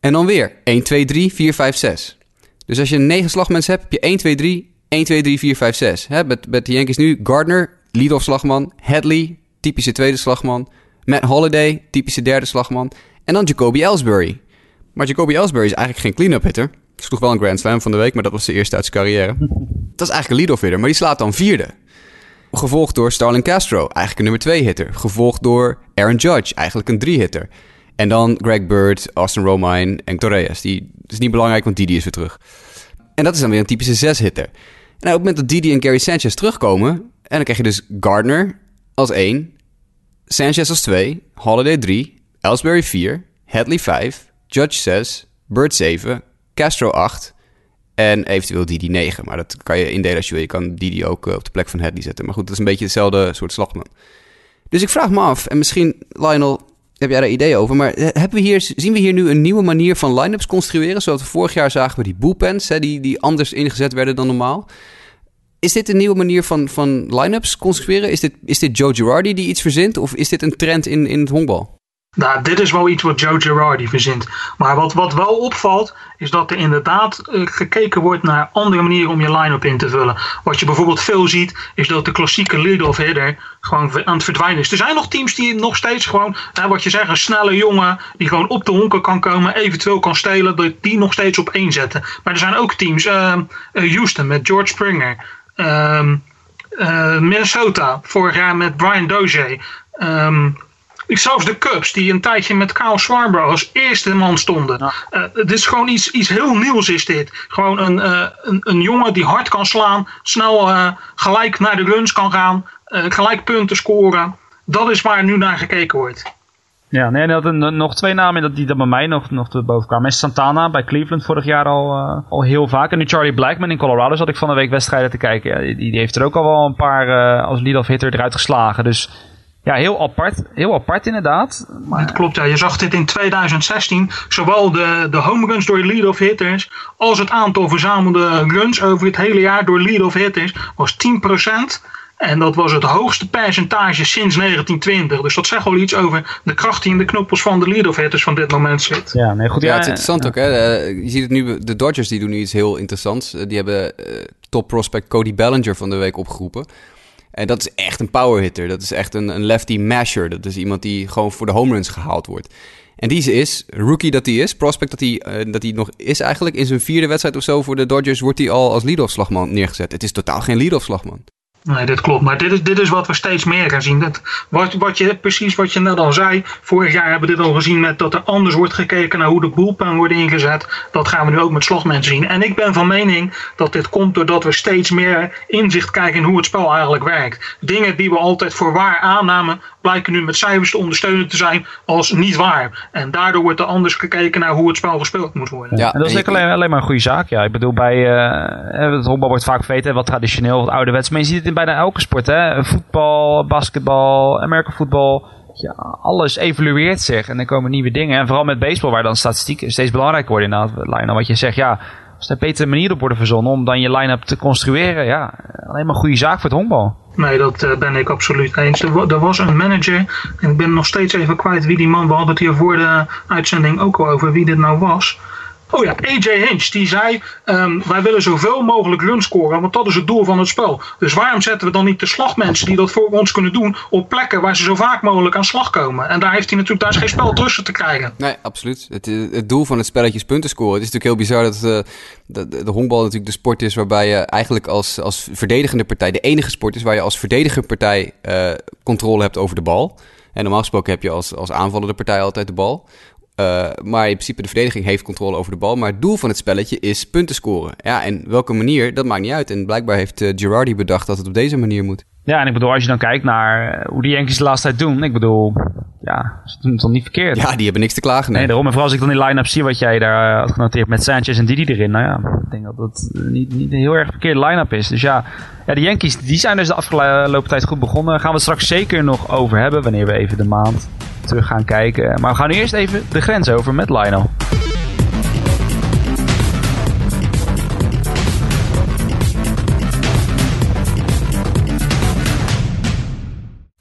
en dan weer 1, 2, 3, 4, 5, 6. Dus als je negen slagmensen hebt, heb je 1, 2, 3, 1, 2, 3, 4, 5, 6. He, met, met de Yankees nu Gardner, lead-off slagman... Hadley, typische tweede slagman... Matt Holiday, typische derde slagman. En dan Jacoby Ellsbury. Maar Jacoby Ellsbury is eigenlijk geen clean-up hitter. Sloeg wel een Grand Slam van de week, maar dat was de eerste uit zijn carrière. *laughs* Dat is eigenlijk een lead-off hitter, maar die slaat dan vierde. Gevolgd door Starlin Castro, eigenlijk een nummer 2 hitter. Gevolgd door Aaron Judge, eigenlijk een 3 hitter. En dan Greg Bird, Austin Romine en Torreyes. Die is niet belangrijk, want Didi is weer terug. En dat is dan weer een typische 6 hitter. En op het moment dat Didi en Gary Sanchez terugkomen... en dan krijg je dus Gardner als 1, Sanchez als 2, Holiday 3, Ellsbury 4, Hadley 5, Judge 6, Bird 7, Castro 8 en eventueel Didi 9. Maar dat kan je indelen als je wil. Je kan Didi ook eh, op de plek van Hadley zetten. Maar goed, dat is een beetje hetzelfde soort slagman. Dus ik vraag me af, en misschien Lionel, heb jij daar ideeën over? Maar eh, hebben we hier, zien we hier nu een nieuwe manier van line-ups construeren? Zoals we vorig jaar zagen we die bullpens, hè, die, die anders ingezet werden dan normaal. Is dit een nieuwe manier van, van line-ups construeren? Is dit, is dit Joe Girardi die iets verzint? Of is dit een trend in, in het honkbal? Nou, dit is wel iets wat Joe Girardi verzint. Maar wat, wat wel opvalt, is dat er inderdaad uh, gekeken wordt naar andere manieren om je line-up in te vullen. Wat je bijvoorbeeld veel ziet, is dat de klassieke lead-off hitter gewoon aan het verdwijnen is. Er zijn nog teams die nog steeds gewoon, wat je zegt, een snelle jongen die gewoon op de honken kan komen, eventueel kan stelen, dat die nog steeds op één zetten. Maar er zijn ook teams, uh, Houston met George Springer. Um, uh, Minnesota, vorig jaar met Brian Dozier. Um, zelfs de Cubs, die een tijdje met Kyle Schwarber als eerste man stonden. Ja. Uh, het is gewoon iets, iets heel nieuws is dit. Gewoon een, uh, een, een, jongen die hard kan slaan, snel gelijk naar de runs kan gaan, gelijk punten scoren. Dat is waar nu naar gekeken wordt. Ja, nee, er hadden nog twee namen die dat bij mij nog, nog te boven kwamen. Santana bij Cleveland vorig jaar al, uh, al heel vaak. En nu Charlie Blackman in Colorado zat ik van de week wedstrijden te kijken. Die, die, heeft er ook al wel een paar uh, als lead-off hitter eruit geslagen. Dus ja, heel apart, heel apart inderdaad. Maar... Het klopt, ja. Je zag dit in 2016. Zowel de, de home runs door lead-off hitters als het aantal verzamelde runs over het hele jaar door lead-off hitters was 10%. En dat was het hoogste percentage sinds 1920. Dus dat zegt wel iets over de kracht die in de knoppels van de lead-off hitters van dit moment zit. Ja, nee, goed, ja, het is interessant ook. Hè? je ziet het nu, de Dodgers die doen nu iets heel interessants. Die hebben uh, top prospect Cody Bellinger van de week opgeroepen. En dat is echt een power hitter. Dat is echt een, een lefty masher. Dat is iemand die gewoon voor de home runs gehaald wordt. En die is, rookie dat hij is, prospect dat hij, uh, dat hij nog is eigenlijk, in zijn vierde wedstrijd of zo voor de Dodgers wordt hij al als lead-off slagman neergezet. Het is totaal geen lead-off slagman. Nee, dit klopt. Maar dit is, dit is wat we steeds meer gaan zien. Dat, wat, wat je, precies wat je net al zei. Vorig jaar hebben we dit al gezien met dat er anders wordt gekeken naar hoe de bullpen wordt ingezet. Dat gaan we nu ook met slagmensen zien. En ik ben van mening dat dit komt doordat we steeds meer inzicht krijgen in hoe het spel eigenlijk werkt. Dingen die we altijd voor waar aannamen, blijken nu met cijfers te ondersteunen te zijn als niet waar. En daardoor wordt er anders gekeken naar hoe het spel gespeeld moet worden. Ja, en dat is en alleen, alleen, maar een goede zaak. Ja, ik bedoel, bij uh, het honkbal wordt vaak vergeten, wat traditioneel, wat ouderwets. Maar je ziet het in bijna elke sport. Hè? Voetbal, basketbal, American voetbal. Ja, alles evolueert zich en er komen nieuwe dingen. En vooral met baseball, waar dan statistieken steeds belangrijker worden. Inderdaad, Lionel, wat je zegt, ja, als er betere manieren op worden verzonnen om dan je line-up te construeren, ja, alleen maar goede zaak voor het honkbal. Nee, dat uh, ben ik absoluut eens. Er, er, was een manager, en ik ben nog steeds even kwijt wie die man, we hadden het hier voor de uitzending ook al over wie dit nou was. Oh ja, AJ Hinch, die zei: um, Wij willen zoveel mogelijk runs scoren, want dat is het doel van het spel. Dus waarom zetten we dan niet de slagmensen die dat voor ons kunnen doen op plekken waar ze zo vaak mogelijk aan slag komen? En daar heeft hij natuurlijk daar is geen spel tussen te krijgen. Nee, absoluut. Het, het doel van het spelletje is punten scoren. Het is natuurlijk heel bizar dat, uh, de, de honkbal natuurlijk de sport is waarbij je eigenlijk als, als verdedigende partij, de enige sport is waar je als verdedigende partij uh, controle hebt over de bal. En normaal gesproken heb je als, als aanvallende partij altijd de bal. Uh, maar in principe de verdediging heeft controle over de bal. Maar het doel van het spelletje is punten scoren. Ja, en welke manier, dat maakt niet uit. En blijkbaar heeft uh, Girardi bedacht dat het op deze manier moet. Ja, en ik bedoel, als je dan kijkt naar eh, hoe de Yankees de laatste tijd doen. Ik bedoel, ja, ze doen het dan niet verkeerd. Ja, die hebben niks te klagen. Nee, Nee. daarom. En vooral als ik dan die line-up zie wat jij daar eh, had genoteerd met Sanchez en Didi erin. Nou ja, ik denk dat het niet, niet een heel erg verkeerde line-up is. Dus ja, ja, de Yankees die zijn dus de afgelopen tijd goed begonnen. Daar gaan we het straks zeker nog over hebben wanneer we even de maand terug gaan kijken. Maar we gaan nu eerst even de grens over met Lionel.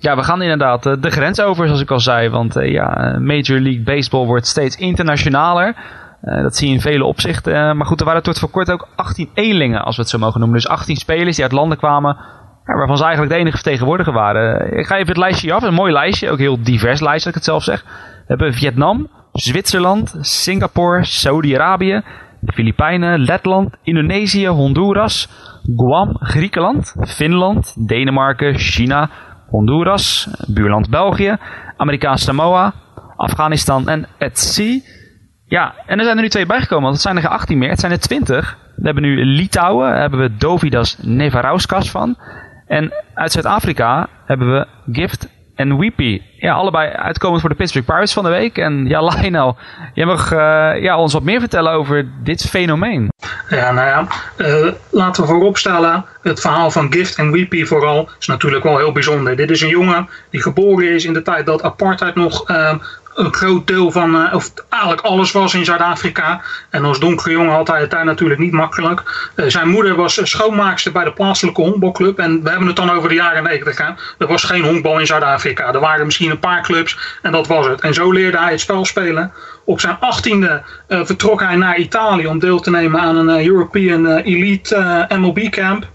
Ja, we gaan inderdaad eh, de grens over, zoals ik al zei. Want eh, ja, eh, Major League Baseball wordt steeds internationaler. Dat zie je in vele opzichten. Maar goed, er waren tot voor kort ook 18 eenlingen, als we het zo mogen noemen. Dus 18 spelers die uit landen kwamen waarvan ze eigenlijk de enige vertegenwoordiger waren. Ik ga even het lijstje af. Een mooi lijstje, ook heel divers lijstje, als ik het zelf zeg. We hebben Vietnam, Zwitserland, Singapore, Saudi-Arabië, de Filipijnen, Letland, Indonesië, Honduras, Guam, Griekenland, Finland, Denemarken, China, Honduras, buurland België, Amerikaans Samoa, Afghanistan en Etsy. Ja, en er zijn er nu twee bijgekomen, want het zijn er geen 18 meer, het zijn er 20. We hebben nu Litouwen, daar hebben we Dovidas Nevarauskas van. En uit Zuid-Afrika hebben we Gift en Weepy. Ja, allebei uitkomend voor de Pittsburgh Pirates van de week. En ja, *laughs* Lionel, jij mag eh, ja, ons wat meer vertellen over dit fenomeen. Ja, nou ja, eh, laten we vooropstellen, het verhaal van Gift en Weepy vooral is natuurlijk wel heel bijzonder. Dit is een jongen die geboren is in de tijd dat apartheid nog eh, een groot deel van, eh, of eigenlijk alles was in Zuid-Afrika. En als donkere jongen had hij het daar natuurlijk niet makkelijk. Eh, zijn moeder was schoonmaakster bij de plaatselijke honkbalclub. En we hebben het dan over de jaren 90. Hè. Er was geen honkbal in Zuid-Afrika. Er waren misschien een paar clubs en dat was het. En zo leerde hij het spel spelen. Op zijn achttiende uh, vertrok hij naar Italië om deel te nemen aan een uh, European Elite MLB camp.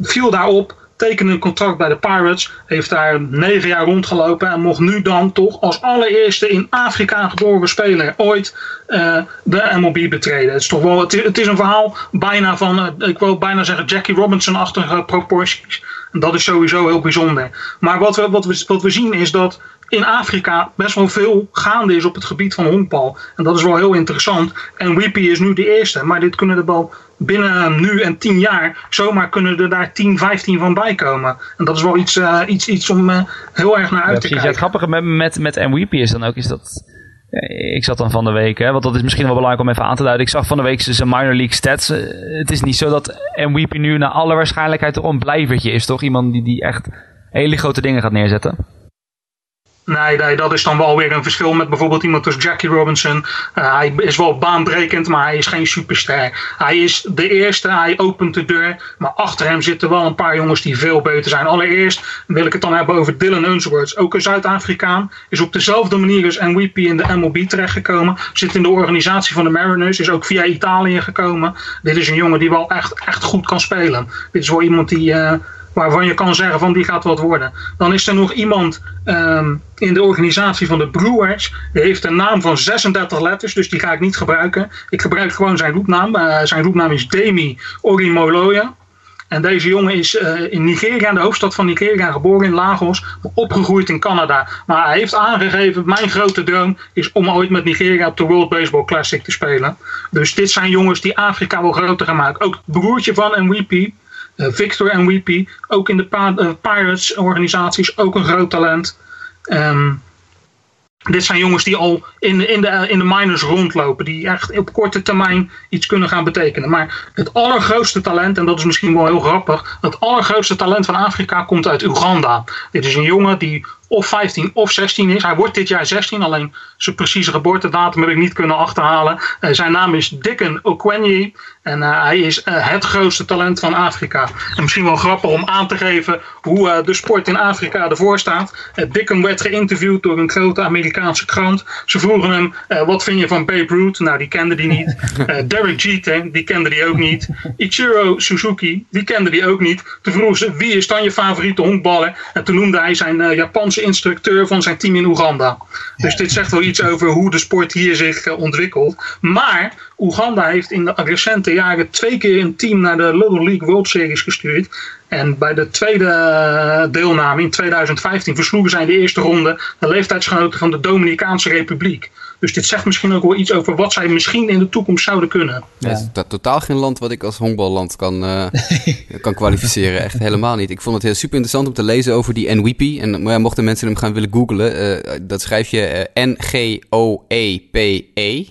Viel daarop, tekende een contract bij de Pirates, heeft daar negen jaar rondgelopen en mocht nu dan toch als allereerste in Afrika geboren speler ooit uh, de MLB betreden. Het is toch wel, het is, een verhaal bijna van, uh, ik wil bijna zeggen Jackie Robinson-achtige proporties. En dat is sowieso heel bijzonder. Maar wat we, wat we, wat we zien is dat in Afrika best wel veel gaande is op het gebied van honkbal. En dat is wel heel interessant. En Weepy is nu de eerste. Maar dit kunnen er wel binnen nu en tien jaar zomaar kunnen er daar 10, 15 van bij komen. En dat is wel iets, uh, iets, iets om uh, heel erg naar uit ja, te kijken. kijken. het grappige met, met, met MVP is dan ook is dat... Ik zat dan van de week, hè, want dat is misschien wel belangrijk om even aan te duiden. Ik zag van de week zijn minor league stats. Het is niet zo dat MVP nu naar alle waarschijnlijkheid een blijvertje is, toch? Iemand die, die echt hele grote dingen gaat neerzetten. Nee, dat is dan wel weer een verschil met bijvoorbeeld iemand als Jackie Robinson. Uh, hij is wel baanbrekend, maar hij is geen superster. Hij is de eerste, hij opent de deur. Maar achter hem zitten wel een paar jongens die veel beter zijn. Allereerst wil ik het dan hebben over Dylan Unsworth. Ook een Zuid-Afrikaan. Is op dezelfde manier als NWP in de MLB terechtgekomen. Zit in de organisatie van de Mariners. Is ook via Italië gekomen. Dit is een jongen die wel echt, echt goed kan spelen. Dit is wel iemand die... Uh, waarvan je kan zeggen van die gaat wat worden. Dan is er nog iemand um, in de organisatie van de Brewers. Die heeft een naam van 36 letters, dus die ga ik niet gebruiken. Ik gebruik gewoon zijn roepnaam. Uh, zijn roepnaam is Demi Orimoloya. En deze jongen is uh, in Nigeria, de hoofdstad van Nigeria, geboren in Lagos, maar opgegroeid in Canada. Maar hij heeft aangegeven, mijn grote droom is om ooit met Nigeria op de World Baseball Classic te spelen. Dus dit zijn jongens die Afrika wel groter gaan maken. Ook het broertje van MVP, uh, Victor MVP, ook in de Pirates organisaties, ook een groot talent. Um, dit zijn jongens die al in, in, de, in de minors rondlopen, die echt op korte termijn iets kunnen gaan betekenen. Maar het allergrootste talent, en dat is misschien wel heel grappig, het allergrootste talent van Afrika komt uit Uganda. Dit is een jongen die of 15 of 16 is. Hij wordt dit jaar 16, alleen zijn precieze geboortedatum heb ik niet kunnen achterhalen. Uh, zijn naam is Dickon Okwenyi en uh, hij is uh, het grootste talent van Afrika. En misschien wel grappig om aan te geven hoe de sport in Afrika ervoor staat. Dickon werd geïnterviewd door een grote Amerikaanse krant. Ze vroegen hem, wat vind je van Babe Ruth? Nou, die kende die niet. *laughs* Derek Jeter, die kende die ook niet. Ichiro Suzuki, die kende die ook niet. Toen vroegen ze, wie is dan je favoriete honkballer? En toen noemde hij zijn Japanse instructeur van zijn team in Oeganda. Dus dit zegt wel iets over hoe de sport hier zich uh, ontwikkelt. Maar Oeganda heeft in de recente jaren twee keer een team naar de Little League World Series gestuurd. En bij de tweede eh, deelname in 2015 versloegen zij in de eerste ronde de leeftijdsgenoten van de Dominicaanse Republiek. Dus dit zegt misschien ook wel iets over wat zij misschien in de toekomst zouden kunnen. Ja. Dat is to- totaal geen land wat ik als honkballand kan, eh, kan kwalificeren. Echt helemaal niet. Ik vond het heel super interessant om te lezen over die NWP. En ja, mochten mensen hem gaan willen googlen, eh, dat schrijf je eh, N-G-O-E-P-E.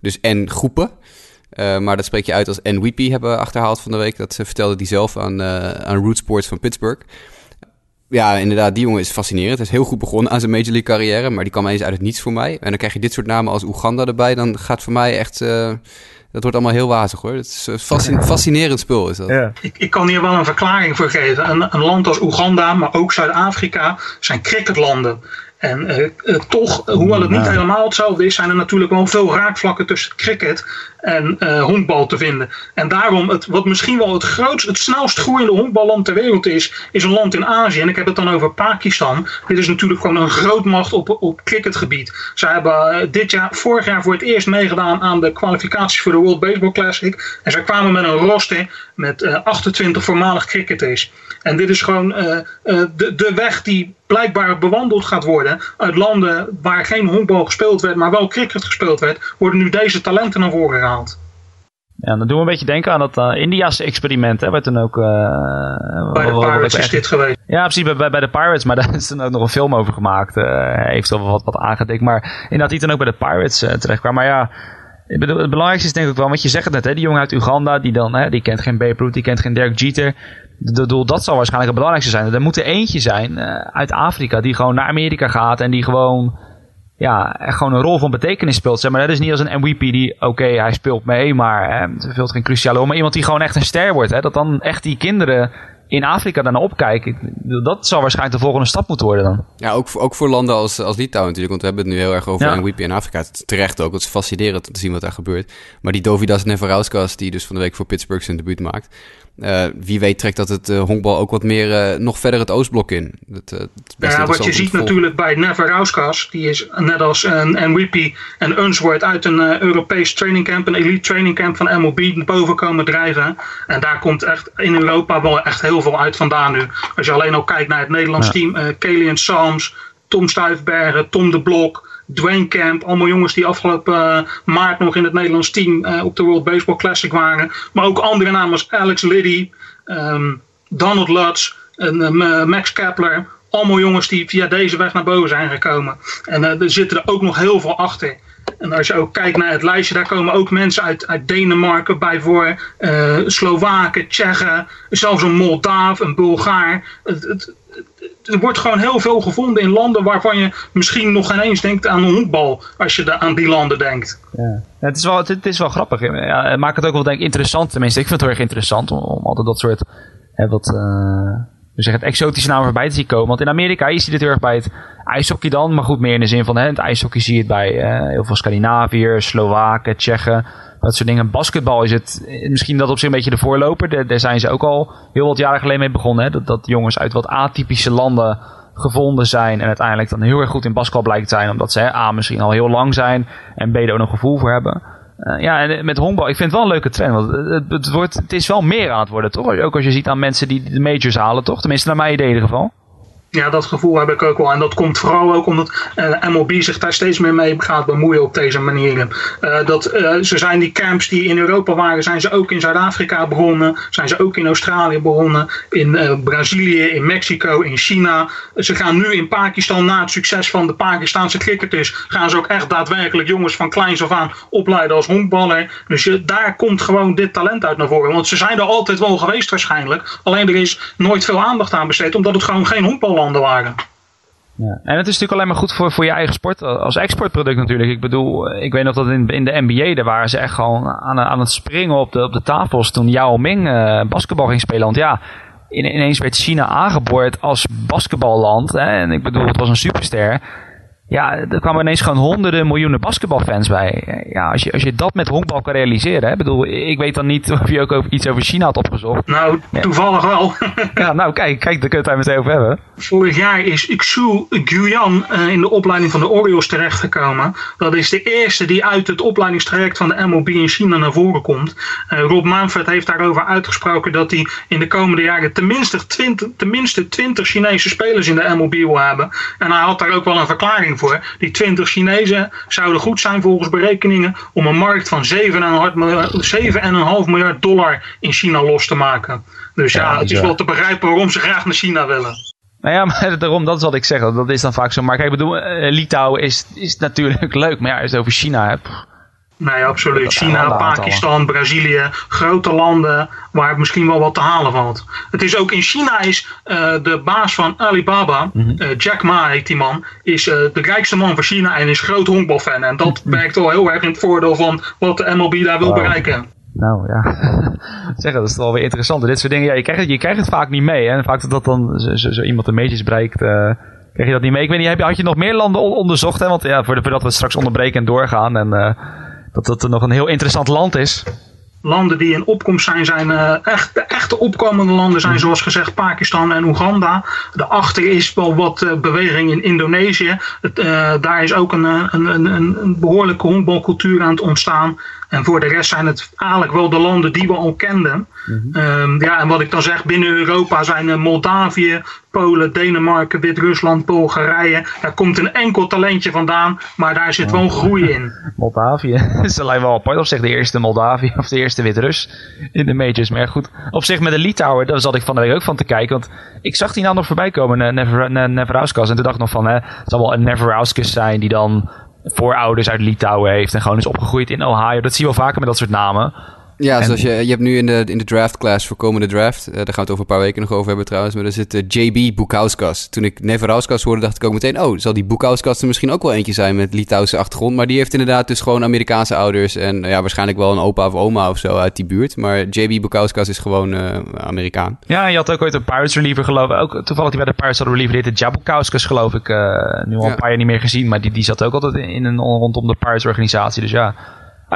Dus N groepen. Eh, maar dat spreek je uit als NWP hebben we achterhaald van de week. Dat eh, vertelde hij zelf aan, eh aan Root Sports van Pittsburgh. Ja, inderdaad, die jongen is fascinerend. Hij is heel goed begonnen aan zijn Major League carrière, maar die kwam eens uit het niets voor mij. En dan krijg je dit soort namen als Oeganda erbij, dan gaat voor mij echt... eh, dat wordt allemaal heel wazig hoor. Het is een fascin- fascinerend spul is dat. Ja. Ik, ik kan hier wel een verklaring voor geven. Een, een land als Oeganda, maar ook Zuid-Afrika, zijn cricketlanden. En eh, eh, toch, hoewel het niet helemaal hetzelfde is, zijn er natuurlijk wel veel raakvlakken tussen cricket en eh, honkbal te vinden. En daarom, het, wat misschien wel het grootst, het snelst groeiende honkballand ter wereld is, is een land in Azië. En ik heb het dan over Pakistan. Dit is natuurlijk gewoon een grootmacht op, op cricketgebied. Ze hebben dit jaar, vorig jaar voor het eerst meegedaan aan de kwalificaties voor de World Baseball Classic. En zij kwamen met een roster met eh, 28 voormalig cricketers. En dit is gewoon de, de weg die blijkbaar bewandeld gaat worden. Uit landen waar geen honkbal gespeeld werd, maar wel cricket gespeeld werd, worden nu deze talenten naar voren gehaald. Ja, dan doen we een beetje denken aan dat uh, India's experiment, hè, waar toen ook... Uh, bij de Pirates is dit geweest. Ja, precies, bij, bij de Pirates, maar *laughs* daar is toen ook nog een film over gemaakt. Uh, heeft wel wat, wat aangedikt, maar inderdaad die toen ook bij de Pirates terecht kwam. Maar ja, het belangrijkste is denk ik wel, want je zegt het net, hè, die jongen uit Uganda, die dan, hè, die kent geen Babe Ruth, die kent geen Derek Jeter. Bedoel, dat zal waarschijnlijk het belangrijkste zijn. Er moet er eentje zijn uh, uit Afrika die gewoon naar Amerika gaat en die gewoon, ja, gewoon een rol van betekenis speelt. Zeg maar dat is niet als een MVP die, oké, hij speelt mee, maar hè, het vult geen cruciale rol. Maar iemand die gewoon echt een ster wordt. Hè, dat dan echt die kinderen in Afrika daarna opkijken. Dat zal waarschijnlijk de volgende stap moeten worden dan. Ja, ook, ook voor landen als, als Litouwen natuurlijk. Want we hebben het nu heel erg over ja. MVP in Afrika. Terecht ook, het is fascinerend om te zien wat daar gebeurt. Maar die Dovidas Neverauskas, die dus van de week voor Pittsburgh zijn debuut maakt... Uh, wie weet trekt dat het uh, honkbal ook wat meer uh, nog verder het Oostblok in. Dat, het ja, wat je ziet natuurlijk bij Neverauskas, die is net als een MVP en Unsworth uit een Europees trainingcamp, een elite trainingcamp van MLB boven komen drijven. En daar komt echt in Europa wel echt heel veel uit vandaan nu. Als je alleen al kijkt naar het Nederlands ja. team, uh, Kalian Sams, Tom Stuifbergen, Tom de Blok, Dwayne Camp, allemaal jongens die afgelopen uh, maart nog in het Nederlands team uh, op de World Baseball Classic waren. Maar ook andere namen als Alex Liddy, um, Donald Lutz, en, uh, Max Kepler. Allemaal jongens die via deze weg naar boven zijn gekomen. En er zitten er ook nog heel veel achter. En als je ook kijkt naar het lijstje, daar komen ook mensen uit, uit Denemarken bij voor. Uh, Slowaken, Tsjechen, zelfs een Moldaaf, een Bulgaar. Het, het, er wordt gewoon heel veel gevonden in landen waarvan je misschien nog geen eens denkt aan een hoekbal als je aan die landen denkt. Ja. Het, is wel, het, is wel grappig. Ja, het maakt het ook wel denk interessant. Tenminste, ik vind het heel erg interessant om, altijd dat soort hè, wat, uh, zeggen het exotische namen voorbij te zien komen. Want in Amerika is dit heel erg bij het ijshockey dan. Maar goed, meer in de zin van hè, het ijshockey zie je het bij uh, heel veel Scandinaviërs, Slowaken, Tsjechen. Dat soort dingen. Basketbal is het misschien dat op zich een beetje de voorloper. Daar, zijn ze ook al heel wat jaren geleden mee begonnen. Hè? Dat, jongens uit wat atypische landen gevonden zijn. En uiteindelijk dan heel erg goed in basketbal blijkt te zijn. Omdat ze hè, A misschien al heel lang zijn. En B er ook nog gevoel voor hebben. Uh, ja, en met honkbal, ik vind het wel een leuke trend. Want het, het, wordt, het is wel meer aan het worden, toch? Ook als je ziet aan mensen die de majors halen, toch? Tenminste, naar mijn idee in ieder geval. Ja, dat gevoel heb ik ook wel. En dat komt vooral ook omdat uh, MLB zich daar steeds meer mee gaat bemoeien op deze manieren. Uh, dat, uh, ze zijn die camps die in Europa waren, zijn ze ook in Zuid-Afrika begonnen. Zijn ze ook in Australië begonnen. In Brazilië, in Mexico, in China. Ze gaan nu in Pakistan, na het succes van de Pakistanse cricketers, gaan ze ook echt daadwerkelijk jongens van kleins af aan opleiden als honkballer. Dus je, daar komt gewoon dit talent uit naar voren. Want ze zijn er altijd wel geweest waarschijnlijk. Alleen er is nooit veel aandacht aan besteed, omdat het gewoon geen honkbal Ja. En het is natuurlijk alleen maar goed voor, voor je eigen sport als exportproduct natuurlijk. Ik bedoel, ik weet nog dat in, in de NBA, daar waren ze echt gewoon aan, aan het springen op de, op de tafels toen Yao Ming uh, basketbal ging spelen. Want ja, in, ineens werd China aangeboord als basketballand. En ik bedoel, het was een superster. Ja, er kwamen ineens gewoon honderden miljoenen basketbalfans bij. Ja, als je, als je dat met honkbal kan realiseren. Hè, bedoel, ik weet dan niet *laughs* of je ook over, iets over China had opgezocht. Nou, toevallig wel. *laughs* ja, nou kijk, kijk, daar kunnen we het daar meteen over hebben. Vorig jaar is Xu Guyan uh, in de opleiding van de Orioles terechtgekomen. Dat is de eerste die uit het opleidingstraject van de MLB in China naar voren komt. Uh, Rob Manfred heeft daarover uitgesproken dat hij in de komende jaren tenminste 20, tenminste 20 Chinese spelers in de MLB wil hebben. En hij had daar ook wel een verklaring voor. Die 20 Chinezen zouden goed zijn volgens berekeningen om een markt van 7,5 miljard, 7,5 miljard dollar in China los te maken. Dus ja, ja het is ja. wel te begrijpen waarom ze graag naar China willen. Nou ja, *laughs* maar daarom, dat is wat ik zeg. Dat is dan vaak zo. Maar kijk, ik bedoel, uh, Litouwen is, is natuurlijk *laughs* leuk. Maar ja, als je het over China hebt. Nee, absoluut. China, Pakistan, Brazilië, grote landen waar het misschien wel wat te halen valt. Het is ook in China is uh, de baas van Alibaba, mm -hmm. uh, Jack Ma heet die man, is uh, de rijkste man van China en is groot honkbalfan. En dat werkt wel heel erg in het voordeel van wat de MLB daar wil wow. bereiken. Nou ja, *laughs* zeg, dat is wel weer interessant. Dit soort dingen, ja, je krijgt het, je krijgt het vaak niet mee. En vaak dat, dat dan zo, zo, zo iemand de meetjes bereikt, krijg je dat niet mee. Ik weet niet, had je nog meer landen onderzocht? Hè? Want ja, voordat we straks onderbreken en doorgaan en dat dat nog een heel interessant land is. Landen die in opkomst zijn, zijn uh, echt, de echte opkomende landen zijn zoals gezegd Pakistan en Oeganda. Daarachter is wel wat uh, beweging in Indonesië. Uh, daar is ook een, een, een, een behoorlijke honkbalcultuur aan het ontstaan. En voor de rest zijn het eigenlijk wel de landen die we al kenden. Mm-hmm. Um, ja, en wat ik dan zeg, binnen Europa zijn Moldavië, Polen, Denemarken, Wit-Rusland, Bulgarije. Daar komt een enkel talentje vandaan, maar daar zit wel groei in. *laughs* Moldavië, *laughs* ze lijkt wel apart op zich de eerste Moldavië *laughs* of de eerste Wit-Rus in de majors. Maar goed, op zich met de Litouwen, daar zat ik van de week ook van te kijken. Want ik zag die nou nog voorbij komen, uh, Neverauskas. En toen dacht ik nog van, hè, het zal wel een Neverauskas zijn die dan voorouders uit Litouwen heeft en gewoon is opgegroeid in Ohio. Dat zie je wel vaker met dat soort namen. Ja, en, zoals je, je hebt nu in de, in de draft class voor komende draft, uh, daar gaan we het over een paar weken nog over hebben trouwens, maar er zit uh, JB Bukauskas. Toen ik Neverauskas hoorde, dacht ik ook meteen, oh, zal die Bukauskas er misschien ook wel eentje zijn met Litouwse achtergrond. Maar die heeft inderdaad dus gewoon Amerikaanse ouders en uh, ja, waarschijnlijk wel een opa of oma of zo uit die buurt. Maar JB Bukauskas is gewoon Amerikaan. Ja, je had ook ooit een Pirates reliever geloof ik. Ook toevallig die bij de Pirates hadden reliever, die heette Jabukauskas geloof ik. nu al een paar jaar niet meer gezien, maar die, die zat ook altijd in een, rondom de Pirates organisatie. Dus ja,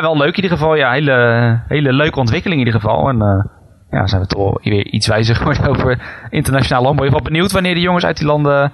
maar wel leuk in ieder geval. Ja, hele, hele leuke ontwikkeling in ieder geval. En uh, ja, zijn we toch weer iets wijzer *laughs* geworden over internationaal landbouw. Ik ben benieuwd wanneer de jongens uit die landen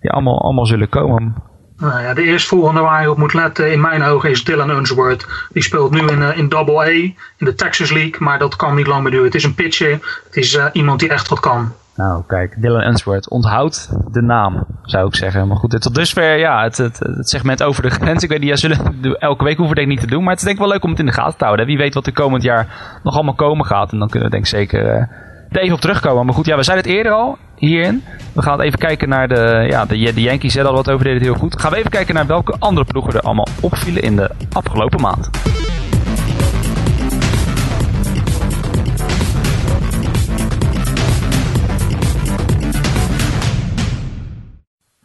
ja, allemaal, allemaal zullen komen. Nou ja, de eerstvolgende waar je op moet letten in mijn ogen is Dylan Unsworth. Die speelt nu in, uh, in Double A, in de Texas League, maar dat kan niet lang meer duren. Het is een pitcher, het is uh, iemand die echt wat kan. Nou, kijk, Dylan Unsworth. Onthoud de naam, zou ik zeggen. Maar goed, tot dusver, ja, het, het, het segment over de grens. Ik weet niet, ja, zullen elke week hoeven denk niet te doen. Maar het is denk ik wel leuk om het in de gaten te houden. Wie weet wat er komend jaar nog allemaal komen gaat. En dan kunnen we denk ik zeker uh, er even op terugkomen. Maar goed, ja, we zeiden het eerder al hierin. We gaan even kijken naar de, ja, de, Yankees. Hè, al wat over deden het heel goed. Gaan we even kijken naar welke andere ploegen er allemaal opvielen in de afgelopen maand.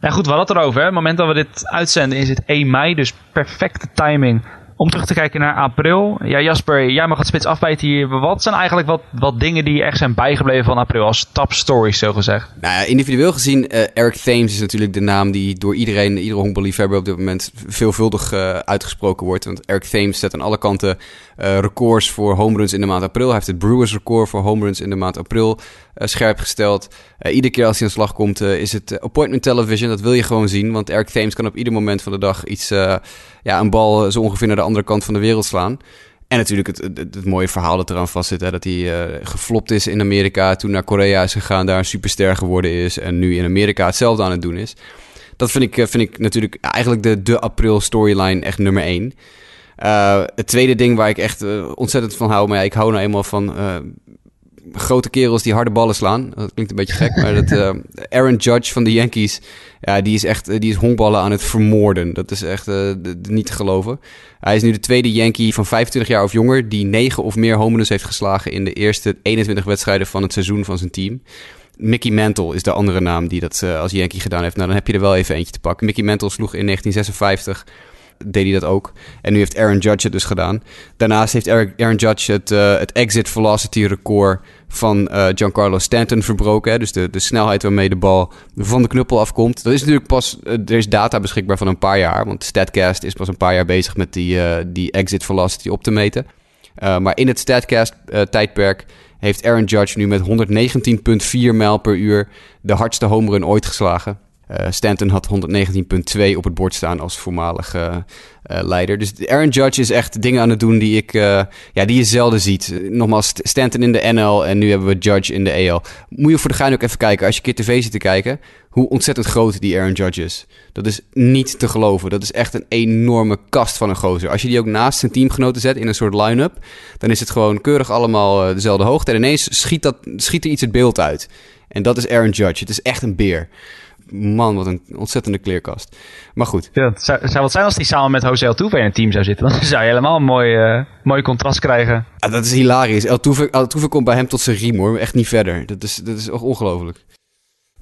Ja goed, we hadden het erover. Het moment dat we dit uitzenden is het 1 mei, dus perfecte timing om terug te kijken naar april. Ja, Jasper, jij mag het spits afbijten hier. Wat zijn eigenlijk wat, wat dingen die echt zijn bijgebleven van april als top stories, zo gezegd? Nou ja, individueel gezien, uh, Eric Thames is natuurlijk de naam die door iedereen, iedere honkballiefhebber op dit moment veelvuldig uh, uitgesproken wordt. Want Eric Thames zet aan alle kanten uh, records voor home runs in de maand april. Hij heeft het Brewers record voor home runs in de maand april scherp gesteld. iedere keer als hij aan de slag komt, is het appointment television. Dat wil je gewoon zien, want Eric Thames kan op ieder moment van de dag iets, ja, een bal zo ongeveer naar de andere kant van de wereld slaan. En natuurlijk het, het, mooie verhaal dat eraan vastzit. Hè, dat hij uh, geflopt is in Amerika. Toen naar Korea is gegaan. Daar een superster geworden is. En nu in Amerika hetzelfde aan het doen is. Dat vind ik, vind ik natuurlijk eigenlijk de, de april storyline echt nummer één. Het tweede ding waar ik echt ontzettend van hou. Maar ja, ik hou nou eenmaal van grote kerels die harde ballen slaan. Dat klinkt een beetje gek, maar dat, uh, *laughs* Aaron Judge van de Yankees, ja, die is echt die is honkballen aan het vermoorden. Dat is echt uh, niet te geloven. Hij is nu de tweede Yankee van 25 jaar of jonger die negen of meer home runs heeft geslagen in de eerste 21 wedstrijden van het seizoen van zijn team. Mickey Mantle is de andere naam die dat uh, als Yankee gedaan heeft. Nou, dan heb je er wel even eentje te pakken. Mickey Mantle sloeg in 1956 deed hij dat ook. En nu heeft Aaron Judge het dus gedaan. Daarnaast heeft Aaron Judge het, uh, het exit velocity record van uh, Giancarlo Stanton verbroken. Hè? Dus de, de snelheid waarmee de bal van de knuppel afkomt. Dat is natuurlijk pas, er is data beschikbaar van een paar jaar. Want Statcast is pas een paar jaar bezig met die, die exit velocity op te meten. maar in het Statcast-tijdperk heeft Aaron Judge nu met 119,4 mijl per uur de hardste home run ooit geslagen. Uh, Stanton had 119,2 op het bord staan als voormalig uh, leider. Dus Aaron Judge is echt dingen aan het doen die, ik, ja, die je zelden ziet. Nogmaals, Stanton in de NL en nu hebben we Judge in de AL. Moet je voor de gein ook even kijken, als je een keer tv zit te kijken, hoe ontzettend groot die Aaron Judge is. Dat is niet te geloven. Dat is echt een enorme kast van een gozer. Als je die ook naast zijn teamgenoten zet in een soort line-up, dan is het gewoon keurig allemaal dezelfde hoogte. En ineens schiet, dat, schiet er iets het beeld uit. En dat is Aaron Judge. Het is echt een beer man, wat een ontzettende kleerkast. Maar goed. Ja, het zou, zou wat zijn als hij samen met Jose Altuve in een team zou zitten. Dan *laughs* zou je helemaal een mooi, uh, mooi contrast krijgen. Ja, dat is hilarisch. Altuve, Altuve komt bij hem tot zijn riem hoor. Echt niet verder. Dat is, dat is ongelooflijk.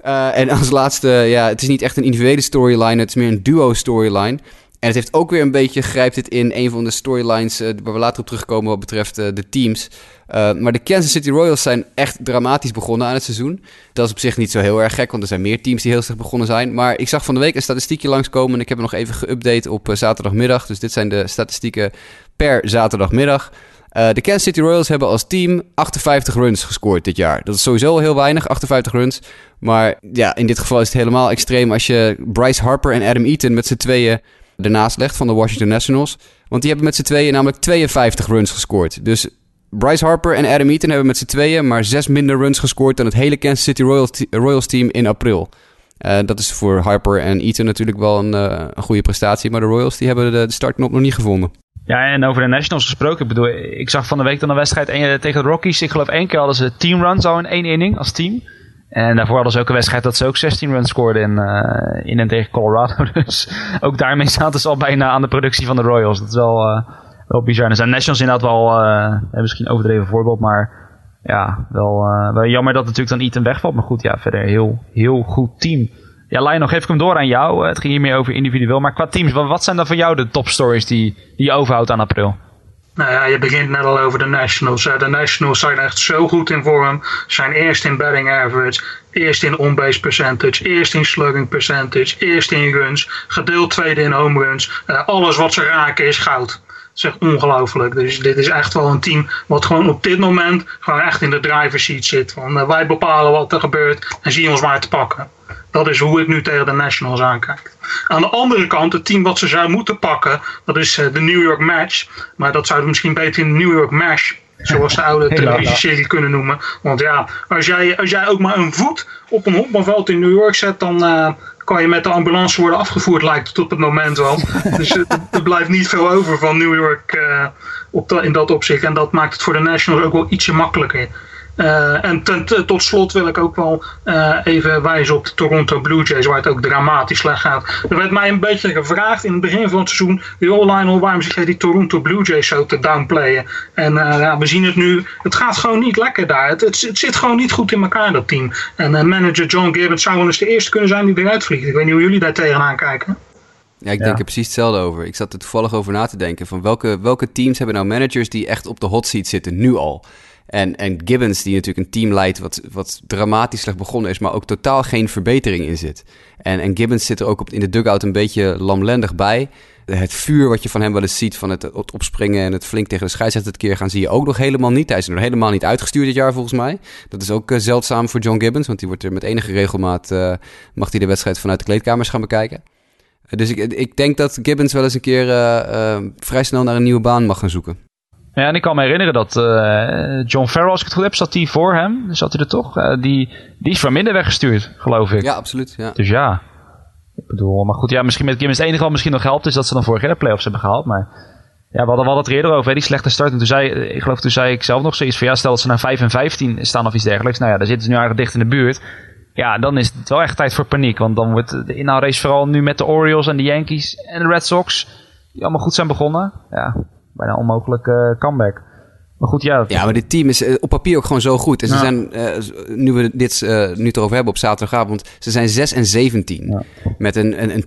Uh, en als laatste, ja, het is niet echt een individuele storyline. Het is meer een duo storyline. En het heeft ook weer een beetje, grijpt het in een van de storylines uh, waar we later op terugkomen wat betreft uh, de teams. Uh, maar de Kansas City Royals zijn echt dramatisch begonnen aan het seizoen. Dat is op zich niet zo heel erg gek, want er zijn meer teams die heel slecht begonnen zijn. Maar ik zag van de week een statistiekje langskomen en ik heb hem nog even geüpdate op zaterdagmiddag. Dus dit zijn de statistieken per zaterdagmiddag. de Kansas City Royals hebben als team 58 runs gescoord dit jaar. Dat is sowieso heel weinig, 58 runs. Maar ja, in dit geval is het helemaal extreem als je Bryce Harper en Adam Eaton met z'n tweeën ernaast legt van de Washington Nationals. Want die hebben met z'n tweeën namelijk 52 runs gescoord. Dus Bryce Harper en Adam Eaton hebben met z'n tweeën maar zes minder runs gescoord dan het hele Kansas City Royals, team in april. Uh, dat is voor Harper en Eaton natuurlijk wel een, uh, een goede prestatie. Maar de Royals die hebben de, de startknop nog niet gevonden. Ja, en over de Nationals gesproken. Ik bedoel, ik zag van de week dan een wedstrijd tegen de Rockies. Ik geloof één keer hadden ze team runs al in één inning als team. En daarvoor hadden ze ook een wedstrijd dat ze ook 16 runs scoorden in, in en tegen Colorado. *laughs* Dus ook daarmee zaten ze al bijna aan de productie van de Royals. Dat is wel, wel bizar. Er zijn Nationals inderdaad wel, uh, misschien overdreven voorbeeld, maar ja, wel, wel jammer dat natuurlijk dan Ethan wegvalt. Maar goed, ja, verder heel, heel goed team. Ja, Lionel, geef ik hem door aan jou. Het ging hier meer over individueel. Maar qua teams, wat, zijn dan voor jou de topstories die, die je overhoudt aan april? Nou ja, je begint net al over de Nationals. De Nationals zijn echt zo goed in vorm. Zijn eerst in batting average, eerst in on-base percentage, eerst in slugging percentage, eerst in runs, gedeeld tweede in home runs. Alles wat ze raken is goud. Is echt ongelooflijk. Dus dit is echt wel een team wat gewoon op dit moment gewoon echt in de driver's seat zit. Van, uh, wij bepalen wat er gebeurt en zien ons maar te pakken. Dat is hoe ik nu tegen de Nationals aankijk. Aan de andere kant, het team wat ze zou moeten pakken, dat is eh, de New York Match. Maar dat zouden misschien beter in de New York Mash, zoals de oude televisieserie kunnen noemen. Want ja, als jij, als jij ook maar een voet op een honkbalveld in New York zet, dan uh, kan je met de ambulance worden afgevoerd, lijkt het op het moment wel. *laughs* dus uh, er blijft niet veel over van New York uh, op in dat opzicht. En dat maakt het voor de Nationals ook wel ietsje makkelijker. Uh, en ten, tot slot wil ik ook wel uh, even wijzen op de Toronto Blue Jays, waar het ook dramatisch slecht gaat. Er werd mij een beetje gevraagd in het begin van het seizoen: Joh, Lionel, waarom zit jij die Toronto Blue Jays zo te downplayen? En uh, ja, we zien het nu, het gaat gewoon niet lekker daar. Het, het, het zit gewoon niet goed in elkaar, dat team. En manager John Gibbons zou wel eens de eerste kunnen zijn die eruit vliegt. Ik weet niet hoe jullie daar tegenaan kijken. Ja, ik denk er precies hetzelfde over. Ik zat er toevallig over na te denken van welke, welke teams hebben nou managers die echt op de hot seat zitten nu al? En, en Gibbons, die natuurlijk een team leidt wat, wat dramatisch slecht begonnen is, maar ook totaal geen verbetering in zit. En, en Gibbons zit er ook op, in de dugout een beetje lamlendig bij. Het vuur wat je van hem wel eens ziet, van het, opspringen en het flink tegen de scheidsrechter het keer gaan, zie je ook nog helemaal niet. Hij is er nog helemaal niet uitgestuurd dit jaar volgens mij. Dat is ook uh, zeldzaam voor John Gibbons, want die wordt er met enige regelmaat, uh, mag hij de wedstrijd vanuit de kleedkamers gaan bekijken. Dus ik, ik denk dat Gibbons wel eens een keer vrij snel naar een nieuwe baan mag gaan zoeken. Ja, en ik kan me herinneren dat uh, John Farrell, als ik het goed heb, zat hij voor hem. Zat hij er toch? Uh, die, die is van minder weggestuurd, geloof ik. Ja, absoluut. Ja. Dus ja. Ik bedoel, maar goed, ja, misschien met Gibbons het enige wat misschien nog helpt is dat ze dan vorig jaar de playoffs hebben gehaald. Maar ja, we hadden, we hadden het er eerder over, hè, die slechte start. En toen zei, ik geloof toen zei ik zelf nog zoiets van, ja, stel dat ze naar 5 en 15 staan of iets dergelijks. Nou ja, daar zitten ze nu eigenlijk dicht in de buurt. Ja, dan is het wel echt tijd voor paniek. Want dan wordt de inhaalrace vooral nu met de Orioles en de Yankees en de Red Sox, die allemaal goed zijn begonnen. Ja, bijna onmogelijke comeback. Maar goed, ja. Ja, maar dit team is eh, op papier ook gewoon zo goed. En ze Ja. zijn, eh, nu we dit eh, nu het erover hebben op zaterdagavond, ze zijn 6 en 17. Ja. Met een, een, een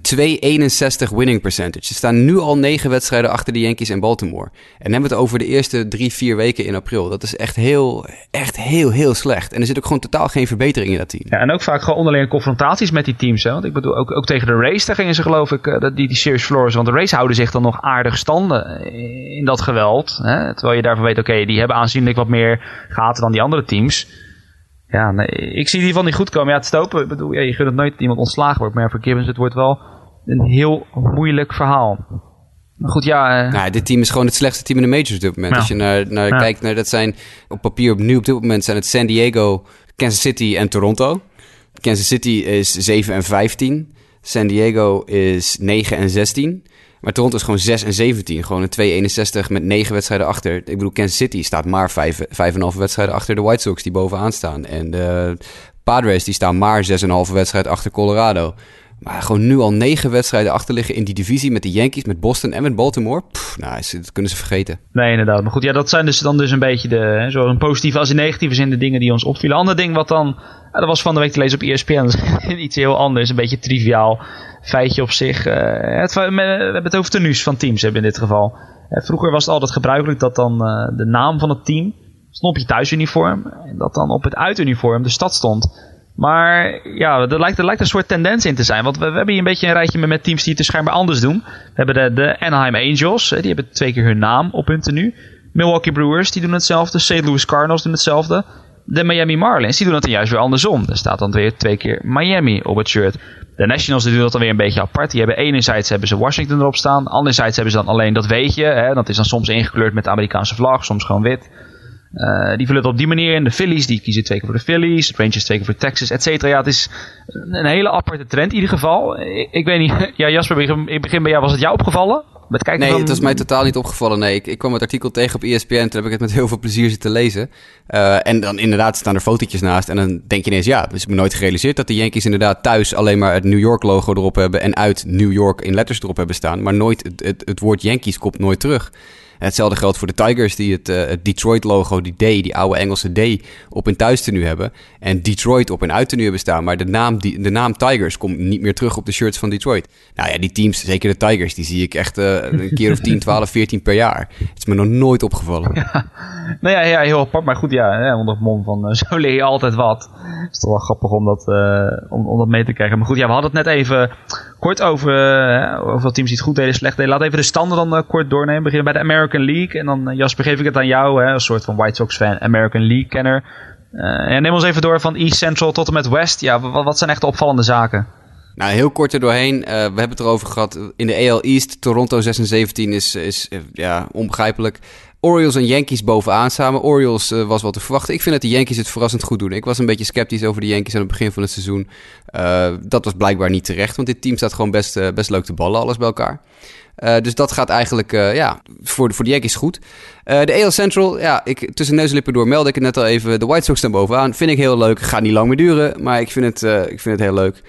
2,61 winning percentage. Ze staan nu al negen wedstrijden achter de Yankees en Baltimore. En hebben we het over de eerste drie, vier weken in april. Dat is echt heel, echt heel, heel slecht. En er zit ook gewoon totaal geen verbetering in dat team. Ja, en ook vaak gewoon onderlinge confrontaties met die teams. Hè? Want ik bedoel, ook, ook tegen de race, daar gingen ze geloof ik, dat die, die series ze. Want de race houden zich dan nog aardig standen in dat geweld. Hè? Terwijl je daarvan weet, oké, die hebben aanzienlijk wat meer gaten dan die andere teams. Ja, nee, ik zie die van niet goed komen. Ja, het stopen, ik bedoel, ja, je gunt het nooit dat iemand ontslagen wordt. Maar voor Gibbons, het wordt wel een heel moeilijk verhaal. Maar goed, ja, eh, Nou, dit team is gewoon het slechtste team in de majors op dit moment. Ja. Als je naar, naar Ja. kijkt, naar, dat zijn op papier op, nu op dit moment zijn het San Diego, Kansas City en Toronto. Kansas City is 7 en 15. San Diego is 9 en 16. Maar Toronto is gewoon 6 en 17. Gewoon een 2-61 met 9 wedstrijden achter. Ik bedoel, Kansas City staat maar 5, 5,5 wedstrijden achter de White Sox die bovenaan staan. En de Padres die staan maar 6,5 wedstrijd achter Colorado. Maar gewoon nu al 9 wedstrijden achter liggen in die divisie met de Yankees, met Boston en met Baltimore. Pff, nou, dat kunnen ze vergeten. Nee, inderdaad. Maar goed, ja, dat zijn dus dan dus een beetje de, hè, zowel in positieve als in negatieve zin de dingen die ons opvielen. Ander ding wat dan, dat was van de week te lezen op ESPN, *laughs* iets heel anders, een beetje triviaal feitje op zich. Eh, het, we hebben het over tenues van teams hebben in dit geval. Eh, vroeger was het altijd gebruikelijk dat dan eh, de naam van het team stond op je thuisuniform en dat dan op het uituniform de stad stond. Maar ja, er lijkt, er lijkt een soort tendens in te zijn. Want we, hebben hier een beetje een rijtje met, teams die het dus schijnbaar anders doen. We hebben de, de Anaheim Angels, die hebben twee keer hun naam op hun tenue. Milwaukee Brewers, die doen hetzelfde. St. Louis Cardinals doen hetzelfde. De Miami Marlins, die doen het dan juist weer andersom. Er staat dan weer twee keer Miami op het shirt. De Nationals die doen dat dan weer een beetje apart. Die hebben enerzijds hebben ze Washington erop staan. Anderzijds hebben ze dan alleen dat weet je. Hè, dat is dan soms ingekleurd met de Amerikaanse vlag, soms gewoon wit. Eh, die vullen het op die manier in. De Phillies die kiezen twee keer voor de Phillies. De Rangers twee keer voor Texas, et cetera. Ja, het is een hele aparte trend in ieder geval. Ik, ik weet niet. *laughs* Ja, Jasper, in het begin bij jou was het jou opgevallen? Met kijken Nee, van... het was mij totaal niet opgevallen. Nee, ik, ik kwam het artikel tegen op ESPN. Toen heb ik het met heel veel plezier zitten lezen. Eh, en dan inderdaad staan er fotootjes naast. En dan denk je ineens, ja, dus ik me nooit gerealiseerd dat de Yankees inderdaad thuis alleen maar het New York logo erop hebben. En uit New York in letters erop hebben staan. Maar nooit, het, het, het woord Yankees komt nooit terug. Hetzelfde geldt voor de Tigers, die het, eh, het Detroit-logo, die D, die oude Engelse D, op hun thuistenu hebben. En Detroit op hun uittenu hebben staan. Maar de naam, die, de naam Tigers komt niet meer terug op de shirts van Detroit. Nou ja, die teams, zeker de Tigers, die zie ik echt eh, een keer of 10, 12, 14 per jaar. Het is me nog nooit opgevallen. Nou ja, ja, heel apart. Maar goed, ja, hè, onder het mom van eh, *laughs* zo leer je altijd wat. Het is toch wel grappig om dat, om, om dat mee te krijgen. Maar goed, ja, we hadden het net even kort over, eh, over wat teams die goed deden, slecht deden. Laat even de standen dan eh, kort doornemen. Beginnen bij de American League. En dan, eh, Jasper, geef ik het aan jou, hè, als soort van White Sox-fan, American League-kenner. En neem ons even door van East Central tot en met West. Ja, wat, wat zijn echt de opvallende zaken? Nou, heel kort er doorheen. We hebben het erover gehad. In de AL East, Toronto 6 en 17 is, is ja, onbegrijpelijk. Orioles en Yankees bovenaan samen. Orioles eh, was wel te verwachten. Ik vind dat de Yankees het verrassend goed doen. Ik was een beetje sceptisch over de Yankees aan het begin van het seizoen. Eh, dat was blijkbaar niet terecht, want dit team staat gewoon best, eh, best leuk te ballen, alles bij elkaar. Dus dat gaat eigenlijk ja, voor, de- voor de Yankees goed. De AL Central, ja, ik, tussen neus en lippen door meldde ik het net al even. De White Sox staan bovenaan. Vind ik heel leuk. Gaat niet lang meer duren, maar ik vind het, ik vind het heel leuk.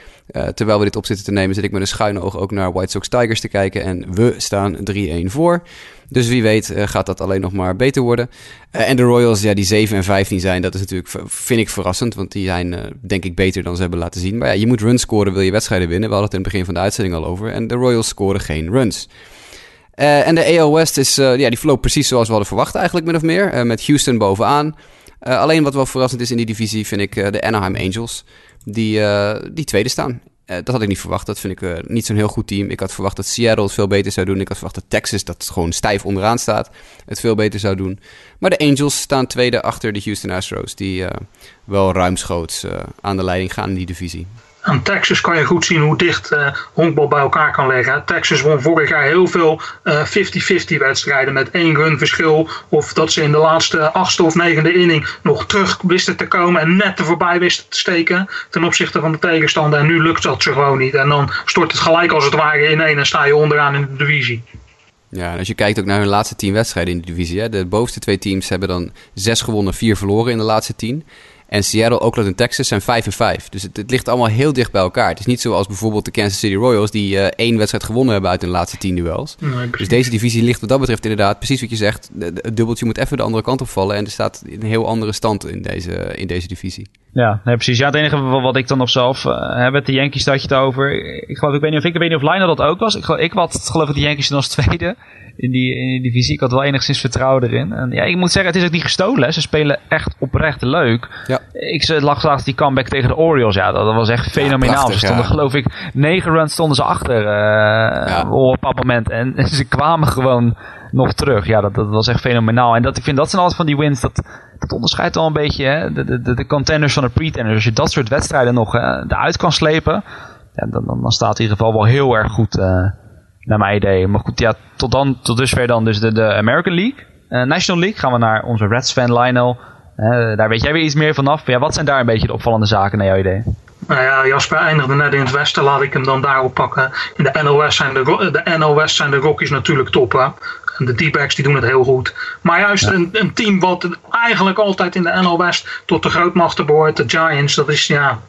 Terwijl we dit op zitten te nemen, zit ik met een schuine oog ook naar White Sox Tigers te kijken. En we staan 3-1 voor. Dus wie weet eh, gaat dat alleen nog maar beter worden. Eh, en de Royals, ja, die 7 en 15 zijn, dat is natuurlijk, vind ik verrassend. Want die zijn, eh, denk ik, beter dan ze hebben laten zien. Maar ja, je moet runs scoren, wil je wedstrijden winnen. We hadden het in het begin van de uitzending al over. En de Royals scoren geen runs. En de AL West is, ja, die verloopt precies zoals we hadden verwacht eigenlijk, min of meer. Eh, met Houston bovenaan. Alleen wat wel verrassend is in die divisie, vind ik de Anaheim Angels. Die, die tweede staan. Eh, dat had ik niet verwacht. Dat vind ik eh, niet zo'n heel goed team. Ik had verwacht dat Seattle het veel beter zou doen. Ik had verwacht dat Texas, dat gewoon stijf onderaan staat, het veel beter zou doen. Maar de Angels staan tweede achter de Houston Astros. Die eh, wel ruimschoots aan de leiding gaan in die divisie. Aan Texas kan je goed zien hoe dicht eh honkbal bij elkaar kan liggen. Texas won vorig jaar heel veel eh, 50-50 wedstrijden met één run verschil. Of dat ze in de laatste achtste of negende inning nog terug wisten te komen en net er voorbij wisten te steken ten opzichte van de tegenstander. En nu lukt dat ze gewoon niet. En dan stort het gelijk als het ware in één en sta je onderaan in de divisie. Ja, als je kijkt ook naar hun laatste tien wedstrijden in de divisie. Hè, de bovenste twee teams hebben dan zes gewonnen, vier verloren in de laatste tien. En Seattle, Oakland en Texas zijn 5 en 5. Dus het, het, ligt allemaal heel dicht bij elkaar. Het is niet zoals bijvoorbeeld de Kansas City Royals... die uh, één wedstrijd gewonnen hebben uit hun laatste tien duels. Nee, dus deze divisie ligt wat dat betreft inderdaad... precies wat je zegt, het dubbeltje moet even de andere kant opvallen... en er staat een heel andere stand in deze, in deze divisie. Ja, nee, precies. Ja, het enige wat ik dan nog zelf uh, heb met de Yankees had je het over. Ik geloof, ik weet niet of ik, ik weet niet of Lionel dat ook was. Ik, geloof, ik had geloof ik de Yankees als tweede in die, in die divisie. Ik had wel enigszins vertrouwen erin. En ja, ik moet zeggen, het is ook niet gestolen. Hè. Ze spelen echt oprecht leuk. Ja. Ik lag laatst die comeback tegen de Orioles. Ja, dat, was echt fenomenaal. Ja, prachtig, ze stonden, geloof ik, negen runs stonden ze achter uh, op dat moment. En, en *laughs* ze kwamen gewoon nog terug. Ja, dat, dat was echt fenomenaal. En dat, ik vind dat zijn altijd van die wins. Dat, dat onderscheidt al een beetje hè, de, de, de contenders van de pretenders. Als je dat soort wedstrijden nog uh, eruit kan slepen. Ja, dan, dan, dan staat het in ieder geval wel heel erg goed. Uh, naar mijn idee. Maar goed, ja, tot, dan, tot dusver dan dus de, de American League. Uh, National League gaan we naar onze Reds fan Lionel. Uh, daar weet jij weer iets meer vanaf. Ja, wat zijn daar een beetje de opvallende zaken naar jouw idee? Nou ja, Jasper eindigde net in het westen, laat ik hem dan daarop pakken. In de NOS zijn de, de, NOS zijn de Rockies natuurlijk top. Hè? En de D-backs die doen het heel goed. Maar juist ja. een, een, team wat eigenlijk altijd in de NL West tot de grootmachten behoort, de Giants, dat is ja,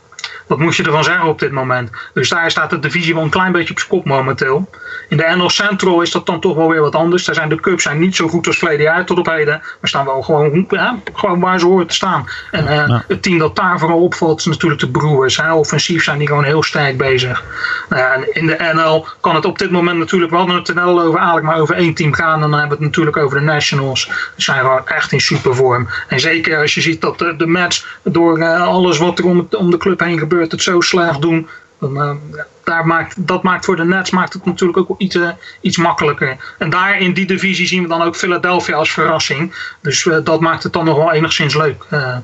wat moet je ervan zeggen op dit moment? Dus daar staat de divisie wel een klein beetje op zijn kop momenteel. In de NL Central is dat dan toch wel weer wat anders. Daar zijn de Cubs zijn niet zo goed als verleden jaar tot op heden. Maar staan wel gewoon, ja, gewoon waar ze horen te staan. En uh, ja. het team dat daar vooral opvalt is natuurlijk de Brewers. Hè. Offensief zijn die gewoon heel sterk bezig. Nou en in de NL kan het op dit moment natuurlijk wel het NL over eigenlijk maar over één team gaan. En dan hebben we het natuurlijk over de Nationals. Die zijn gewoon echt in supervorm. En zeker als je ziet dat de, de Mets door uh, alles wat er om, om de club heen gebeurt het zo slecht doen. Dan, uh, daar maakt, dat maakt voor de Nets maakt het natuurlijk ook iets, uh, iets makkelijker. En daar in die divisie zien we dan ook Philadelphia als verrassing. Dus uh, dat maakt het dan nog wel enigszins leuk. nou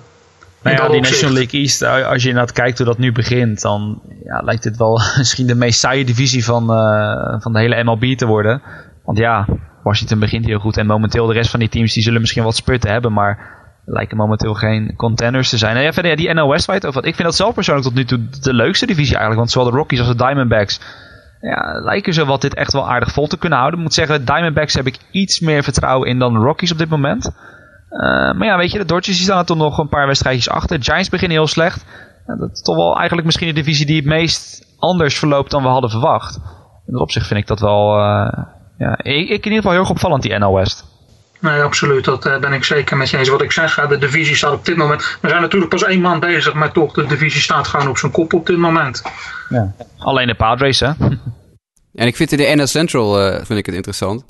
ja, die National League East, als je inderdaad kijkt hoe dat nu begint, dan ja, lijkt het wel *laughs* misschien de meest saaie divisie van, van de hele MLB te worden. Want ja, Washington begint heel goed en momenteel de rest van die teams die zullen misschien wat sputten hebben, maar lijken momenteel geen contenders te zijn. En ja, verder, ja, die NL West of wat, ik vind dat zelf persoonlijk tot nu toe de leukste divisie eigenlijk. Want zowel de Rockies als de Diamondbacks ja, lijken zo wat dit echt wel aardig vol te kunnen houden. Ik moet zeggen, Diamondbacks heb ik iets meer vertrouwen in dan de Rockies op dit moment. Uh, maar ja, weet je, de Dodgers staan er toch nog een paar wedstrijdjes achter. Giants beginnen heel slecht. Dat is toch wel eigenlijk misschien de divisie die het meest anders verloopt dan we hadden verwacht. In dat opzicht vind ik dat wel, uh, ja, ik, ik in ieder geval heel erg opvallend, die NL West. Nee, absoluut. Dat uh, ben ik zeker met je eens. Wat ik zeg, de divisie staat op dit moment. We zijn natuurlijk pas één maand bezig, maar toch, de divisie staat gewoon op zijn kop op dit moment. Ja. Alleen de Padres, hè? En ik vind in de NL Central uh, vind ik het interessant.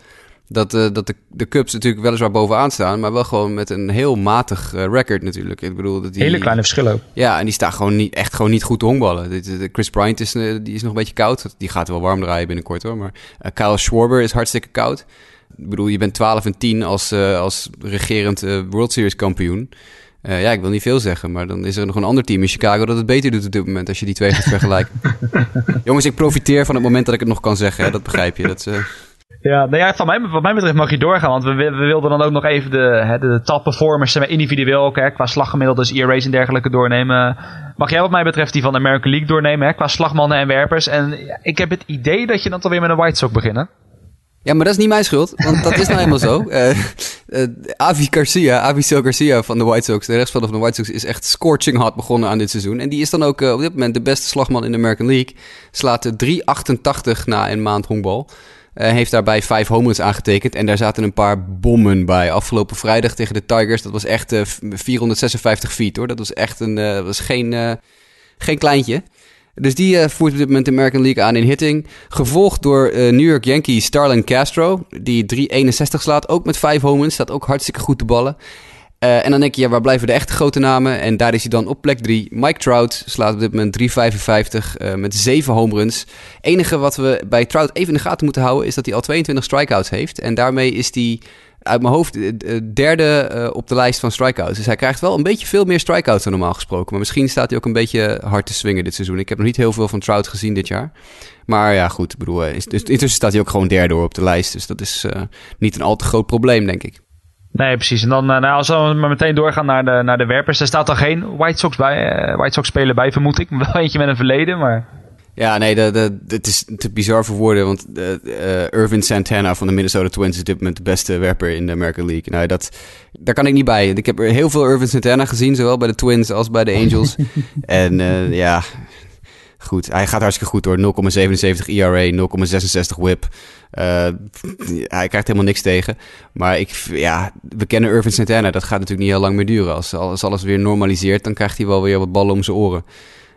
Dat, uh, dat de, de Cubs natuurlijk weliswaar bovenaan staan, maar wel gewoon met een heel matig record natuurlijk. Ik bedoel, dat die, Hele kleine verschillen. Ja, en die staan gewoon niet, echt gewoon niet goed te honkballen. Chris Bryant is, die is nog een beetje koud. Die gaat wel warm draaien binnenkort hoor. Maar Kyle Schwarber is hartstikke koud. Ik bedoel, je bent 12 en 10 als, uh, als regerend uh, World Series kampioen. Uh, ja, ik wil niet veel zeggen, maar dan is er nog een ander team in Chicago dat het beter doet op dit moment als je die twee gaat vergelijken. *laughs* Jongens, ik profiteer van het moment dat ik het nog kan zeggen, hè? dat begrijp je. Dat, Ja, nou ja, van mij, wat mij betreft mag je doorgaan, want we, we wilden dan ook nog even de, hè, de, top performers individueel ook, hè, qua slaggemiddelde, dus ERA's en dergelijke doornemen. Mag jij wat mij betreft die van de American League doornemen, hè, qua slagmannen en werpers? En ik heb het idee dat je dan toch weer met een White Sox beginnen. Ja, maar dat is niet mijn schuld, want dat is nou helemaal zo. Uh, *laughs* uh, Avi Garcia, Aviso Garcia van de White Sox, de rechtsvelder van de White Sox, is echt scorching hard begonnen aan dit seizoen. En die is dan ook uh, op dit moment de beste slagman in de American League. Slaat 3,88 na een maand honkbal. heeft daarbij vijf homeruns aangetekend en daar zaten een paar bommen bij. Afgelopen vrijdag tegen de Tigers, dat was echt 456 feet hoor. Dat was echt een, was geen, geen kleintje. Dus die uh, voert op dit moment de American League aan in hitting. Gevolgd door uh, New York Yankees Starlin Castro. Die 3,61 slaat. Ook met 5 homens. Staat ook hartstikke goed te ballen. Uh, en dan denk je, ja, waar blijven de echte grote namen? En daar is hij dan op plek 3. Mike Trout slaat op dit moment 3,55 met 7 home runs. enige wat we bij Trout even in de gaten moeten houden... is dat hij al 22 strikeouts heeft. En daarmee is hij uit mijn hoofd derde uh, op de lijst van strikeouts. Dus hij krijgt wel een beetje veel meer strikeouts dan normaal gesproken. Maar misschien staat hij ook een beetje hard te swingen dit seizoen. Ik heb nog niet heel veel van Trout gezien dit jaar. Maar ja, goed. Ik bedoel, intussen staat hij ook gewoon derde op de lijst. Dus dat is niet een al te groot probleem, denk ik. Nee, precies. En dan, nou, als we maar meteen doorgaan naar de, naar de werpers. Er staat er geen White Sox, bij, White Sox speler bij, vermoed ik. *laughs* Wel eentje met een verleden, maar... Ja, nee, de, de, het is te bizar voor woorden. Want uh, Irvin Santana van de Minnesota Twins is op dit moment de beste werper in de American League. Nou, dat, daar kan ik niet bij. Ik heb er heel veel Irvin Santana gezien, zowel bij de Twins als bij de Angels. *laughs* en uh, ja, goed. Hij gaat hartstikke goed door. 0,77 ERA, 0,66 whip. hij krijgt helemaal niks tegen. Maar ik, ja, we kennen Irvin Santana. Dat gaat natuurlijk niet heel lang meer duren. Als, als alles weer normaliseert, dan krijgt hij wel weer wat ballen om zijn oren.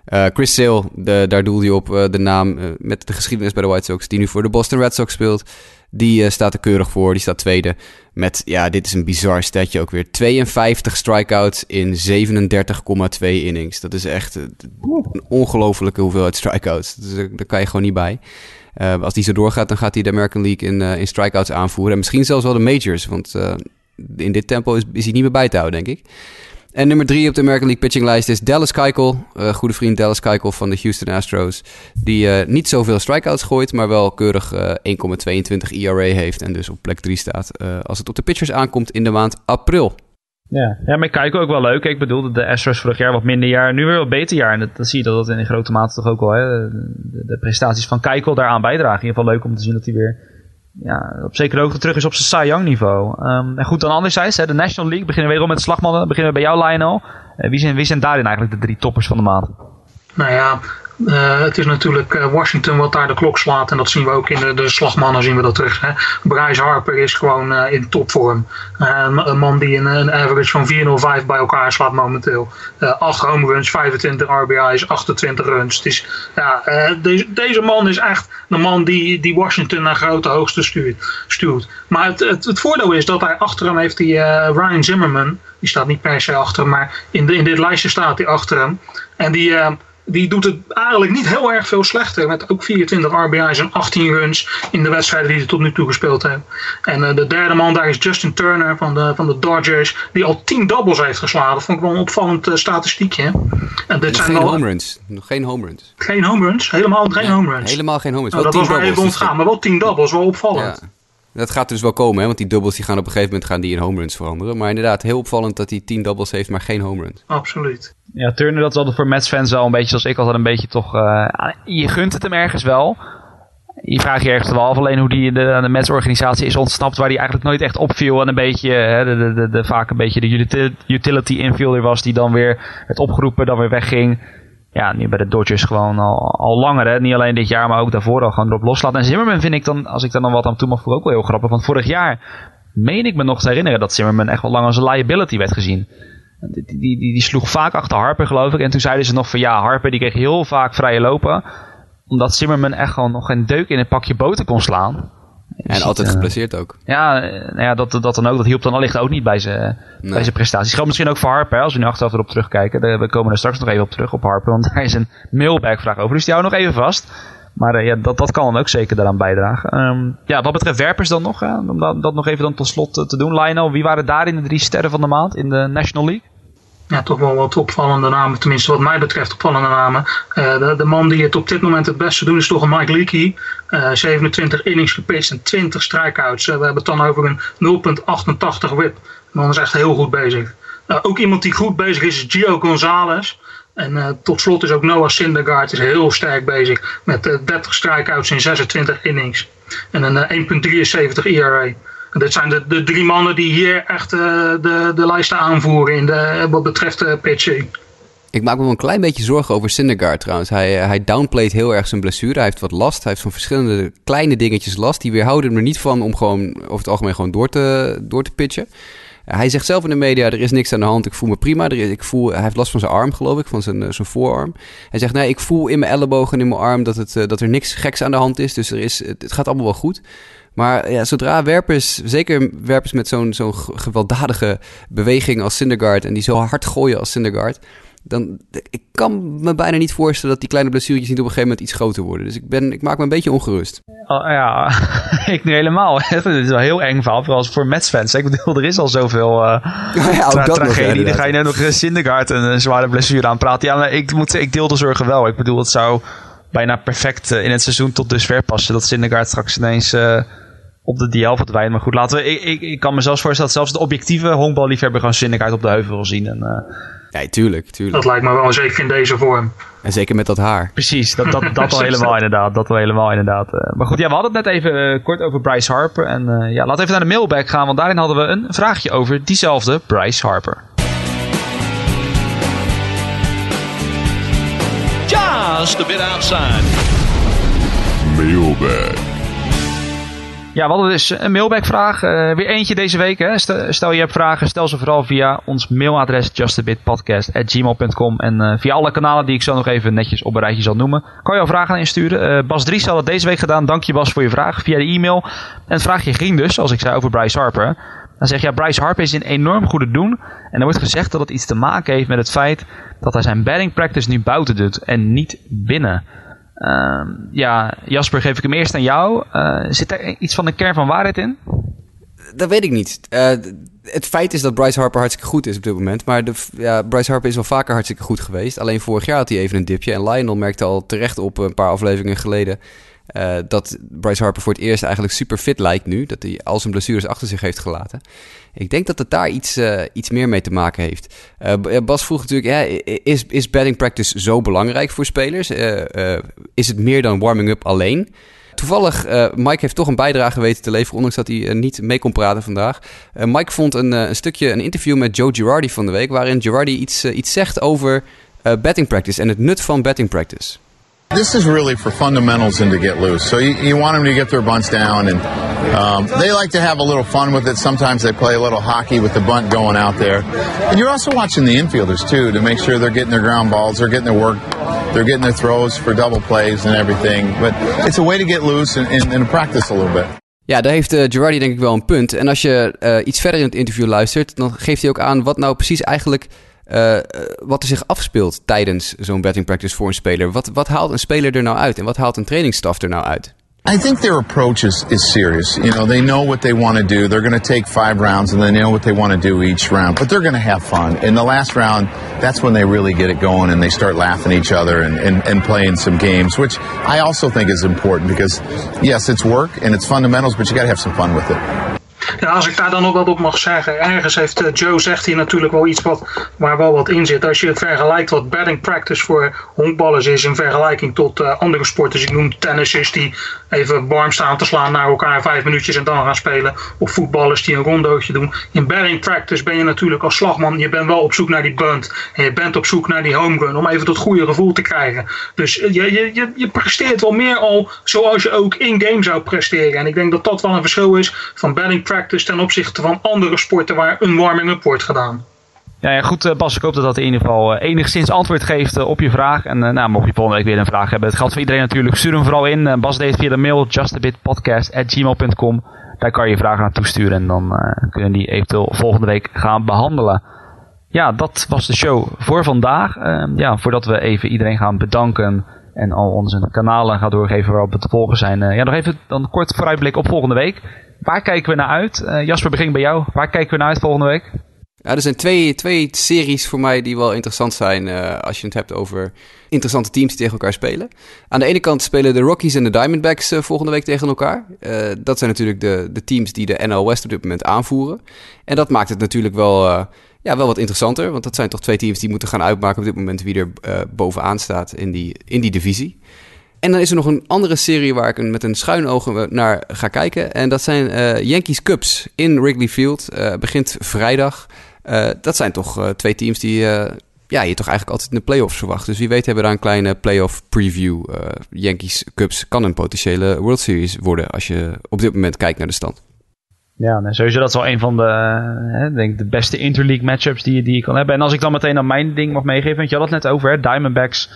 Uh, Chris Sale, de, daar doelde je op uh, de naam uh, met de geschiedenis bij de White Sox, die nu voor de Boston Red Sox speelt. Die staat er keurig voor, die staat tweede. Met, ja, dit is een bizar statje ook weer. 52 strikeouts in 37,2 innings. Dat is echt een ongelofelijke hoeveelheid strikeouts. Dus, daar kan je gewoon niet bij. als die zo doorgaat, dan gaat hij de American League in, in strikeouts aanvoeren. En misschien zelfs wel de majors, want in dit tempo is, is hij niet meer bij te houden, denk ik. En nummer drie op de American League pitchinglijst is Dallas Keuchel. Uh, goede vriend Dallas Keuchel van de Houston Astros. Die uh, niet zoveel strikeouts gooit, maar wel keurig uh, 1,22 ERA heeft. En dus op plek 3 staat als het op de pitchers aankomt in de maand april. Ja, ja maar Keuchel ook wel leuk. Ik bedoel, de Astros vorig jaar wat minder jaar. Nu weer wat beter jaar. En dat, dan zie je dat dat in grote mate toch ook wel... Hè, de, de prestaties van Keuchel daaraan bijdragen. In ieder geval leuk om te zien dat hij weer ja, op zekere hoogte terug is op zijn Young niveau. Um, en goed, dan anderzijds, hè, de National League. Beginnen we weer met de slagmannen. Beginnen we bij jou, Lionel. Uh, wie, zijn, wie zijn daarin eigenlijk de drie toppers van de maand? Nou ja, uh, het is natuurlijk uh, Washington wat daar de klok slaat. En dat zien we ook in de, de slagmannen zien we dat terug. Hè. Bryce Harper is gewoon uh, in topvorm. een man die een, average van 405 bij elkaar slaat momenteel. 8 home runs, 25 RBI's, 28 runs. Het is, ja, deze, man is echt de man die, die Washington naar grote hoogte stuurt. Maar het, het, voordeel is dat hij achter hem heeft die Ryan Zimmerman. Die staat niet per se achter hem, maar in, in dit lijstje staat hij achter hem. En die die doet het eigenlijk niet heel erg veel slechter. Met ook 24 RBI's en 18 runs in de wedstrijden die ze tot nu toe gespeeld hebben. En uh, de derde man daar is Justin Turner van de, van de Dodgers. Die al 10 doubles heeft geslagen. Dat vond ik wel een opvallend uh, statistiekje. En dit zijn geen home runs. Nog geen home runs. Geen home runs? Helemaal geen home runs? Helemaal geen home runs. Nou, dat was waar even ontgaan. Maar wel 10 doubles. Wel opvallend. Ja. Dat gaat dus wel komen, hè? want die doubles die gaan op een gegeven moment gaan die in home runs veranderen. Maar inderdaad, heel opvallend dat hij 10 doubles heeft, maar geen home runs. Absoluut. Ja, Turner, dat is altijd voor Mets-fans wel een beetje zoals ik altijd een beetje toch... Uh, je gunt het hem ergens wel. Je vraagt je ergens wel af alleen hoe die de, de Mets-organisatie is ontsnapt, waar hij eigenlijk nooit echt opviel en een beetje, hè, de, de, de, vaak een beetje de utility infielder was die dan weer werd opgeroepen, dan weer wegging ja, nu bij de Dodgers gewoon al, al langer. Hè? Niet alleen dit jaar, maar ook daarvoor al gewoon erop loslaten. En Zimmerman vind ik dan, als ik daar dan wat aan toe mag voegen, ook wel heel grappig. Want vorig jaar meen ik me nog te herinneren dat Zimmerman echt wel lang als een liability werd gezien. Die, die, die, die, sloeg vaak achter Harper, geloof ik. En toen zeiden ze nog van ja, Harper die kreeg heel vaak vrije lopen. Omdat Zimmerman echt gewoon nog geen deuk in een pakje boter kon slaan. En altijd geblesseerd ook. Ja, nou ja dat, dat dan ook. Dat hielp dan allicht ook niet bij zijn, nee. bij zijn prestaties. Geldt misschien ook voor Harper, als we nu achteraf erop terugkijken. we komen er straks nog even op terug op Harper, want *laughs* daar is een mailback-vraag over. Dus die hou nog even vast. Maar uh, ja, dat, dat kan dan ook zeker daaraan bijdragen. Um, ja, wat betreft werpers dan nog, hè, om dat, dat, nog even dan tot slot te doen. Lionel, wie waren daar in de drie sterren van de maand in de National League? Ja, toch wel wat opvallende namen, tenminste wat mij betreft opvallende namen. Uh, de, man die het op dit moment het beste doet is toch een Mike Leakey. Uh, 27 innings gepitcht en 20 strikeouts. Uh, we hebben het dan over een 0,88 whip. De man is echt heel goed bezig. Eh, ook iemand die goed bezig is is Gio Gonzalez. En tot slot is ook Noah Syndergaard heel sterk bezig met 30 strikeouts in 26 innings. En een 1,73 ERA. Dat zijn de, de drie mannen die hier echt uh, de, de lijsten aanvoeren in de, wat betreft uh, pitching. Ik maak me een klein beetje zorgen over Syndergaard trouwens. Hij, eh, hij downplayt heel erg zijn blessure. Hij heeft wat last. Hij heeft van verschillende kleine dingetjes last. Die weerhouden hem er niet van om gewoon over het algemeen gewoon door te, door te pitchen. Hij zegt zelf in de media, er is niks aan de hand, ik voel me prima. Er is, ik voel, hij heeft last van zijn arm, geloof ik, van zijn, zijn voorarm. Hij zegt, nee, ik voel in mijn elleboog en in mijn arm dat, het, dat er niks geks aan de hand is. Dus er is, het gaat allemaal wel goed. Maar ja, zodra werpers, zeker werpers met zo'n zo'n gewelddadige beweging als Syndergaard... en die zo hard gooien als Syndergaard... dan ik kan me bijna niet voorstellen dat die kleine blessuretjes niet op een gegeven moment iets groter worden. Dus ik, ben, ik maak me een beetje ongerust. Oh, ja, *laughs* ik nu helemaal. *laughs* Het is wel heel eng verhaal, vooral voor Mets-fans. Ik bedoel, er is al zoveel uh, *laughs* ja, tra tragedie. Dan ga je net nog Syndergaard een, een zware blessure aan praten. Ja, maar ik, moet, ik deel de zorgen wel. Ik bedoel, het zou bijna perfect in het seizoen tot dusver passen... dat Syndergaard straks ineens... Uh, op de DL verdwijnen. Maar goed, laten we, ik, ik, ik kan me zelfs voorstellen dat zelfs de objectieve honkballiefhebber gewoon uit op de heuvel wil zien. En, uh, Ja, tuurlijk, tuurlijk. Dat lijkt me wel zeker in deze vorm. En zeker met dat haar. Precies, dat, dat, dat al *laughs* helemaal inderdaad. Dat al helemaal inderdaad. Eh. maar goed, ja, we hadden het net even eh, kort over Bryce Harper. En eh, ja, laten we even naar de mailbag gaan, want daarin hadden we een vraagje over diezelfde Bryce Harper. Just a bit outside. Mailbag. Ja, we hadden dus een mailbackvraag. Uh, weer eentje deze week. Hè. Stel, je hebt vragen, stel ze vooral via ons mailadres justabitpodcast.gmail.com En uh, via alle kanalen die ik zo nog even netjes op een rijtje zal noemen. Kan je al vragen insturen. Uh, Bas Dries had het deze week gedaan. Dank je Bas voor je vraag via de e-mail. En het vraagje ging dus, zoals ik zei, over Bryce Harper. Dan zeg je, ja, Bryce Harper is een enorm goede doen. En er wordt gezegd dat het iets te maken heeft met het feit dat hij zijn batting practice nu buiten doet en niet binnen. Uh, ja, Jasper, geef ik hem eerst aan jou. Uh, zit er iets van de kern van waarheid in? Dat weet ik niet. Uh, het feit is dat Bryce Harper hartstikke goed is op dit moment. Maar de, ja, Bryce Harper is wel vaker hartstikke goed geweest. Alleen vorig jaar had hij even een dipje. En Lionel merkte al terecht op een paar afleveringen geleden... Uh, dat Bryce Harper voor het eerst eigenlijk super fit lijkt nu. Dat hij al zijn blessures achter zich heeft gelaten. Ik denk dat het daar iets, uh, iets meer mee te maken heeft. Uh, Bas vroeg natuurlijk, ja, is, is batting practice zo belangrijk voor spelers? is het meer dan warming-up alleen? Toevallig, Mike heeft toch een bijdrage weten te leveren, ondanks dat hij niet mee kon praten vandaag. Mike vond een, een, stukje, een interview met Joe Girardi van de week, waarin Girardi iets, iets zegt over batting practice en het nut van batting practice. This is really for fundamentals and to get loose. So you, you want them to get their bunts down, and um, they like to have a little fun with it. Sometimes they play a little hockey with the bunt going out there. And you're also watching the infielders too to make sure they're getting their ground balls, they're getting their work, they're getting their throws for double plays and everything. But it's a way to get loose and, and, and practice a little bit. Ja, daar heeft uh, Girardi denk ik wel een punt. En als je uh, iets verder in het interview luistert, dan geeft hij ook aan wat nou precies eigenlijk uh, wat er zich afspeelt tijdens zo'n batting practice voor een speler. Wat, wat haalt een speler er nou uit en wat haalt een trainingsstaf er nou uit? I think their approach is, is serious. You know, they know what they want to do. They're going to take five rounds and they know what they want to do each round, but they're going to have fun. In the last round, that's when they really get it going and they start laughing at each other and, and, and playing some games, which I also think is important because, yes, it's work and it's fundamentals, but you got to have some fun with it. Ja, als ik daar dan nog wat op mag zeggen. Ergens heeft uh, Joe zegt hier natuurlijk wel iets wat, waar wel wat in zit. Als je vergelijkt wat batting practice voor honkballers is in vergelijking tot uh, andere sporten. Dus ik noem tennissers die even warm staan te slaan naar elkaar vijf minuutjes en dan gaan spelen. Of voetballers die een rondootje doen. In batting practice ben je natuurlijk als slagman. Je bent wel op zoek naar die bunt. En je bent op zoek naar die home run. Om even dat goede gevoel te krijgen. Dus je, je, je, je presteert wel meer al zoals je ook in-game zou presteren. En ik denk dat dat wel een verschil is van batting practice ten opzichte van andere sporten waar een warming-up wordt gedaan. Ja, ja, goed Bas, ik hoop dat dat in ieder geval enigszins antwoord geeft op je vraag. En nou, mocht je volgende week weer een vraag hebben, het geldt voor iedereen natuurlijk. Stuur hem vooral in. Bas deed via de mail justabitpodcast.gmail.com. Daar kan je je vragen naartoe sturen en dan uh, kunnen die eventueel volgende week gaan behandelen. Ja, dat was de show voor vandaag. Uh, ja, voordat we even iedereen gaan bedanken en al onze kanalen gaan doorgeven waarop we te volgen zijn. Ja, nog even dan kort vooruitblik op volgende week. Waar kijken we naar uit? Uh, Jasper, begin bij jou. Waar kijken we naar uit volgende week? Ja, er zijn twee, twee series voor mij die wel interessant zijn uh, als je het hebt over interessante teams die tegen elkaar spelen. Aan de ene kant spelen de Rockies en de Diamondbacks uh, volgende week tegen elkaar. Dat zijn natuurlijk de, de teams die de NL West op dit moment aanvoeren. En dat maakt het natuurlijk wel, ja, wel wat interessanter. Want dat zijn toch twee teams die moeten gaan uitmaken op dit moment wie er bovenaan staat in die, in die divisie. En dan is er nog een andere serie waar ik met een schuin oog naar ga kijken. En dat zijn uh, Yankees Cubs in Wrigley Field. Uh, begint vrijdag. Uh, dat zijn toch twee teams die ja, je toch eigenlijk altijd in de playoffs verwacht. Dus wie weet hebben we daar een kleine playoff preview. Yankees Cubs kan een potentiële World Series worden als je op dit moment kijkt naar de stand. Ja, nou, sowieso dat is wel een van de, hè, denk de beste interleague matchups die, die je kan hebben. En als ik dan meteen aan mijn ding mag meegeven, want je had het net over, Diamondbacks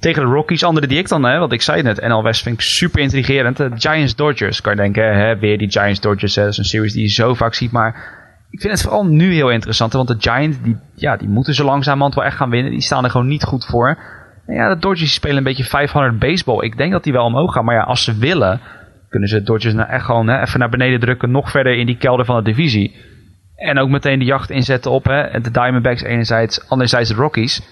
tegen de Rockies. Andere die ik dan, hè, want ik zei net, NL West vind ik super intrigerend. De Giants Dodgers, kan je denken, hè, weer die Giants Dodgers, dat is een series die je zo vaak ziet. Maar ik vind het vooral nu heel interessant, want de Giants, die, ja, die moeten zo langzamerhand wel echt gaan winnen. Die staan er gewoon niet goed voor. En ja, de Dodgers spelen een beetje 500 baseball. Ik denk dat die wel omhoog gaan, maar ja, als ze willen, kunnen ze de Dodgers nou echt gewoon hè, even naar beneden drukken, nog verder in die kelder van de divisie. En ook meteen de jacht inzetten op hè, de Diamondbacks enerzijds, anderzijds de Rockies.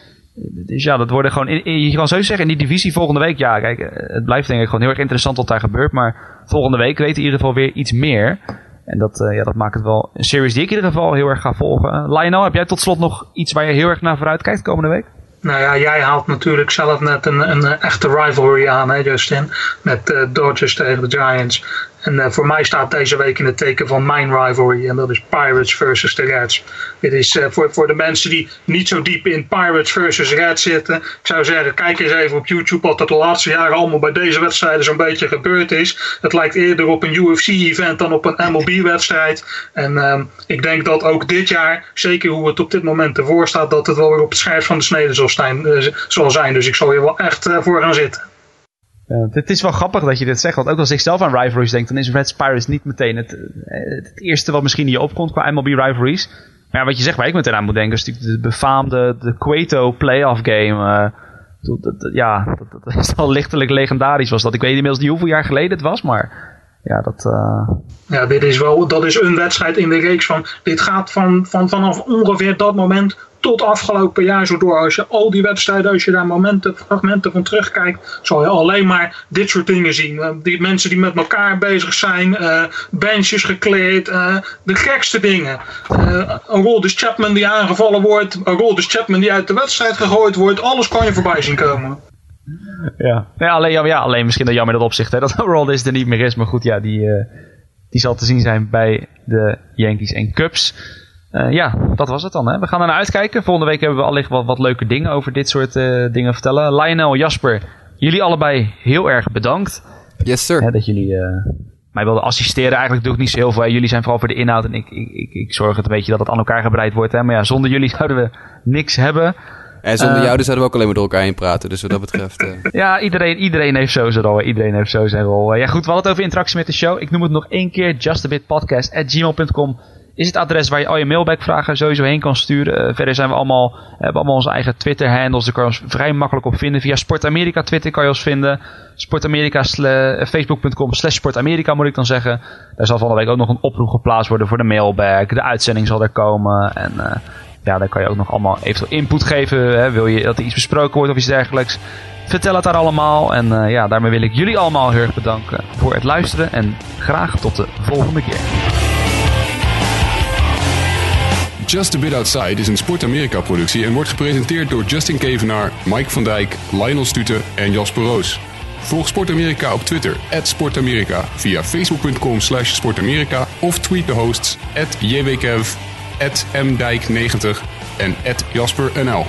Dus ja, dat worden gewoon. Je kan zo zeggen, in die divisie volgende week. Ja, kijk, het blijft denk ik gewoon heel erg interessant wat daar gebeurt. Maar volgende week weten we in ieder geval weer iets meer. En dat, ja, dat maakt het wel een series die ik in ieder geval heel erg ga volgen. Lionel, heb jij tot slot nog iets waar je heel erg naar vooruit kijkt komende week? Nou ja, jij haalt natuurlijk zelf net een, een, echte rivalry aan, hè Justin. Met uh, Dodgers tegen de Giants. En uh, voor mij staat deze week in het teken van mijn rivalry. En dat is Pirates versus de Reds. Dit is uh, voor, voor de mensen die niet zo diep in Pirates versus Reds zitten. Ik zou zeggen, kijk eens even op YouTube wat er de laatste jaren allemaal bij deze wedstrijden zo'n beetje gebeurd is. Het lijkt eerder op een UFC-event dan op een MLB-wedstrijd. En uh, ik denk dat ook dit jaar, zeker hoe het op dit moment ervoor staat, dat het wel weer op het scherp van de snede zal, zal zijn. Dus ik zal hier wel echt voor gaan zitten. Uh, het is wel grappig dat je dit zegt, want ook als ik zelf aan rivalries denk, dan is Red Pirates niet meteen het, het, eerste wat misschien in je opkomt qua MLB rivalries. Maar wat je zegt waar ik meteen aan moet denken, is natuurlijk de befaamde de Cueto playoff game. Dat, ja, dat, dat, is al lichtelijk legendarisch was dat. Ik weet inmiddels niet hoeveel jaar geleden het was, maar ja, dat... Uh... Ja, dit is wel, dat is een wedstrijd in de reeks van, dit gaat van, van vanaf ongeveer dat moment tot afgelopen jaar zo door. Als je al die wedstrijden, als je daar momenten, fragmenten van terugkijkt, zal je alleen maar dit soort dingen zien. Eh, die mensen die met elkaar bezig zijn, uh, benches gekleed, de gekste dingen. Uh, een Rolders Chapman die aangevallen wordt, een Rolders Chapman die uit de wedstrijd gegooid wordt, alles kan je voorbij zien komen. Ja, ja, alleen, ja, alleen misschien dat jammer dat opzicht hè, dat *laughs* Rolders er niet meer is. Maar goed, ja, die, die zal te zien zijn bij de Yankees en Cubs. Uh, ja, dat was het dan. Hè. We gaan er naar uitkijken. Volgende week hebben we allicht wat, wat leuke dingen over dit soort uh, dingen vertellen. Lionel, Jasper, jullie allebei heel erg bedankt. Yes, sir. Hè, dat jullie uh, mij wilden assisteren. Eigenlijk doe ik niet zo heel veel. Jullie zijn vooral voor de inhoud en ik, ik, ik, ik zorg het een beetje dat het aan elkaar gebreid wordt. Hè. Maar ja, zonder jullie zouden we niks hebben. En zonder jou dus zouden we ook alleen maar door elkaar heen praten. Dus wat dat betreft... *laughs* Ja, iedereen, iedereen heeft zo zijn rol. Iedereen heeft zo zijn rol. ja goed, we hadden het over interactie met de show. Ik noem het nog één keer. justabitpodcast.gmail.com is het adres waar je al je mailbackvragen sowieso heen kan sturen. Uh, verder zijn we allemaal, hebben allemaal onze eigen Twitter-handles. Daar kan je ons vrij makkelijk op vinden. Via Sportamerika Twitter kan je ons vinden. Sportamerika, Facebook.com slash Sportamerika moet ik dan zeggen. Daar zal van de week ook nog een oproep geplaatst worden voor de mailback. De uitzending zal er komen. En uh, ja, daar kan je ook nog allemaal eventueel input geven. Hè. Wil je dat er iets besproken wordt of iets dergelijks. Vertel het daar allemaal. En uh, ja, daarmee wil ik jullie allemaal heel erg bedanken voor het luisteren. En graag tot de volgende keer. Just a Bit Outside is een Sport Amerika productie en wordt gepresenteerd door Justin Kevenaar, Mike van Dijk, Lionel Stute en Jasper Roos. Volg Sport Amerika op Twitter, @sportamerika, via facebook.com slash sportamerika of tweet de hosts, @jwkev, mdijk90 en @jasper_nl.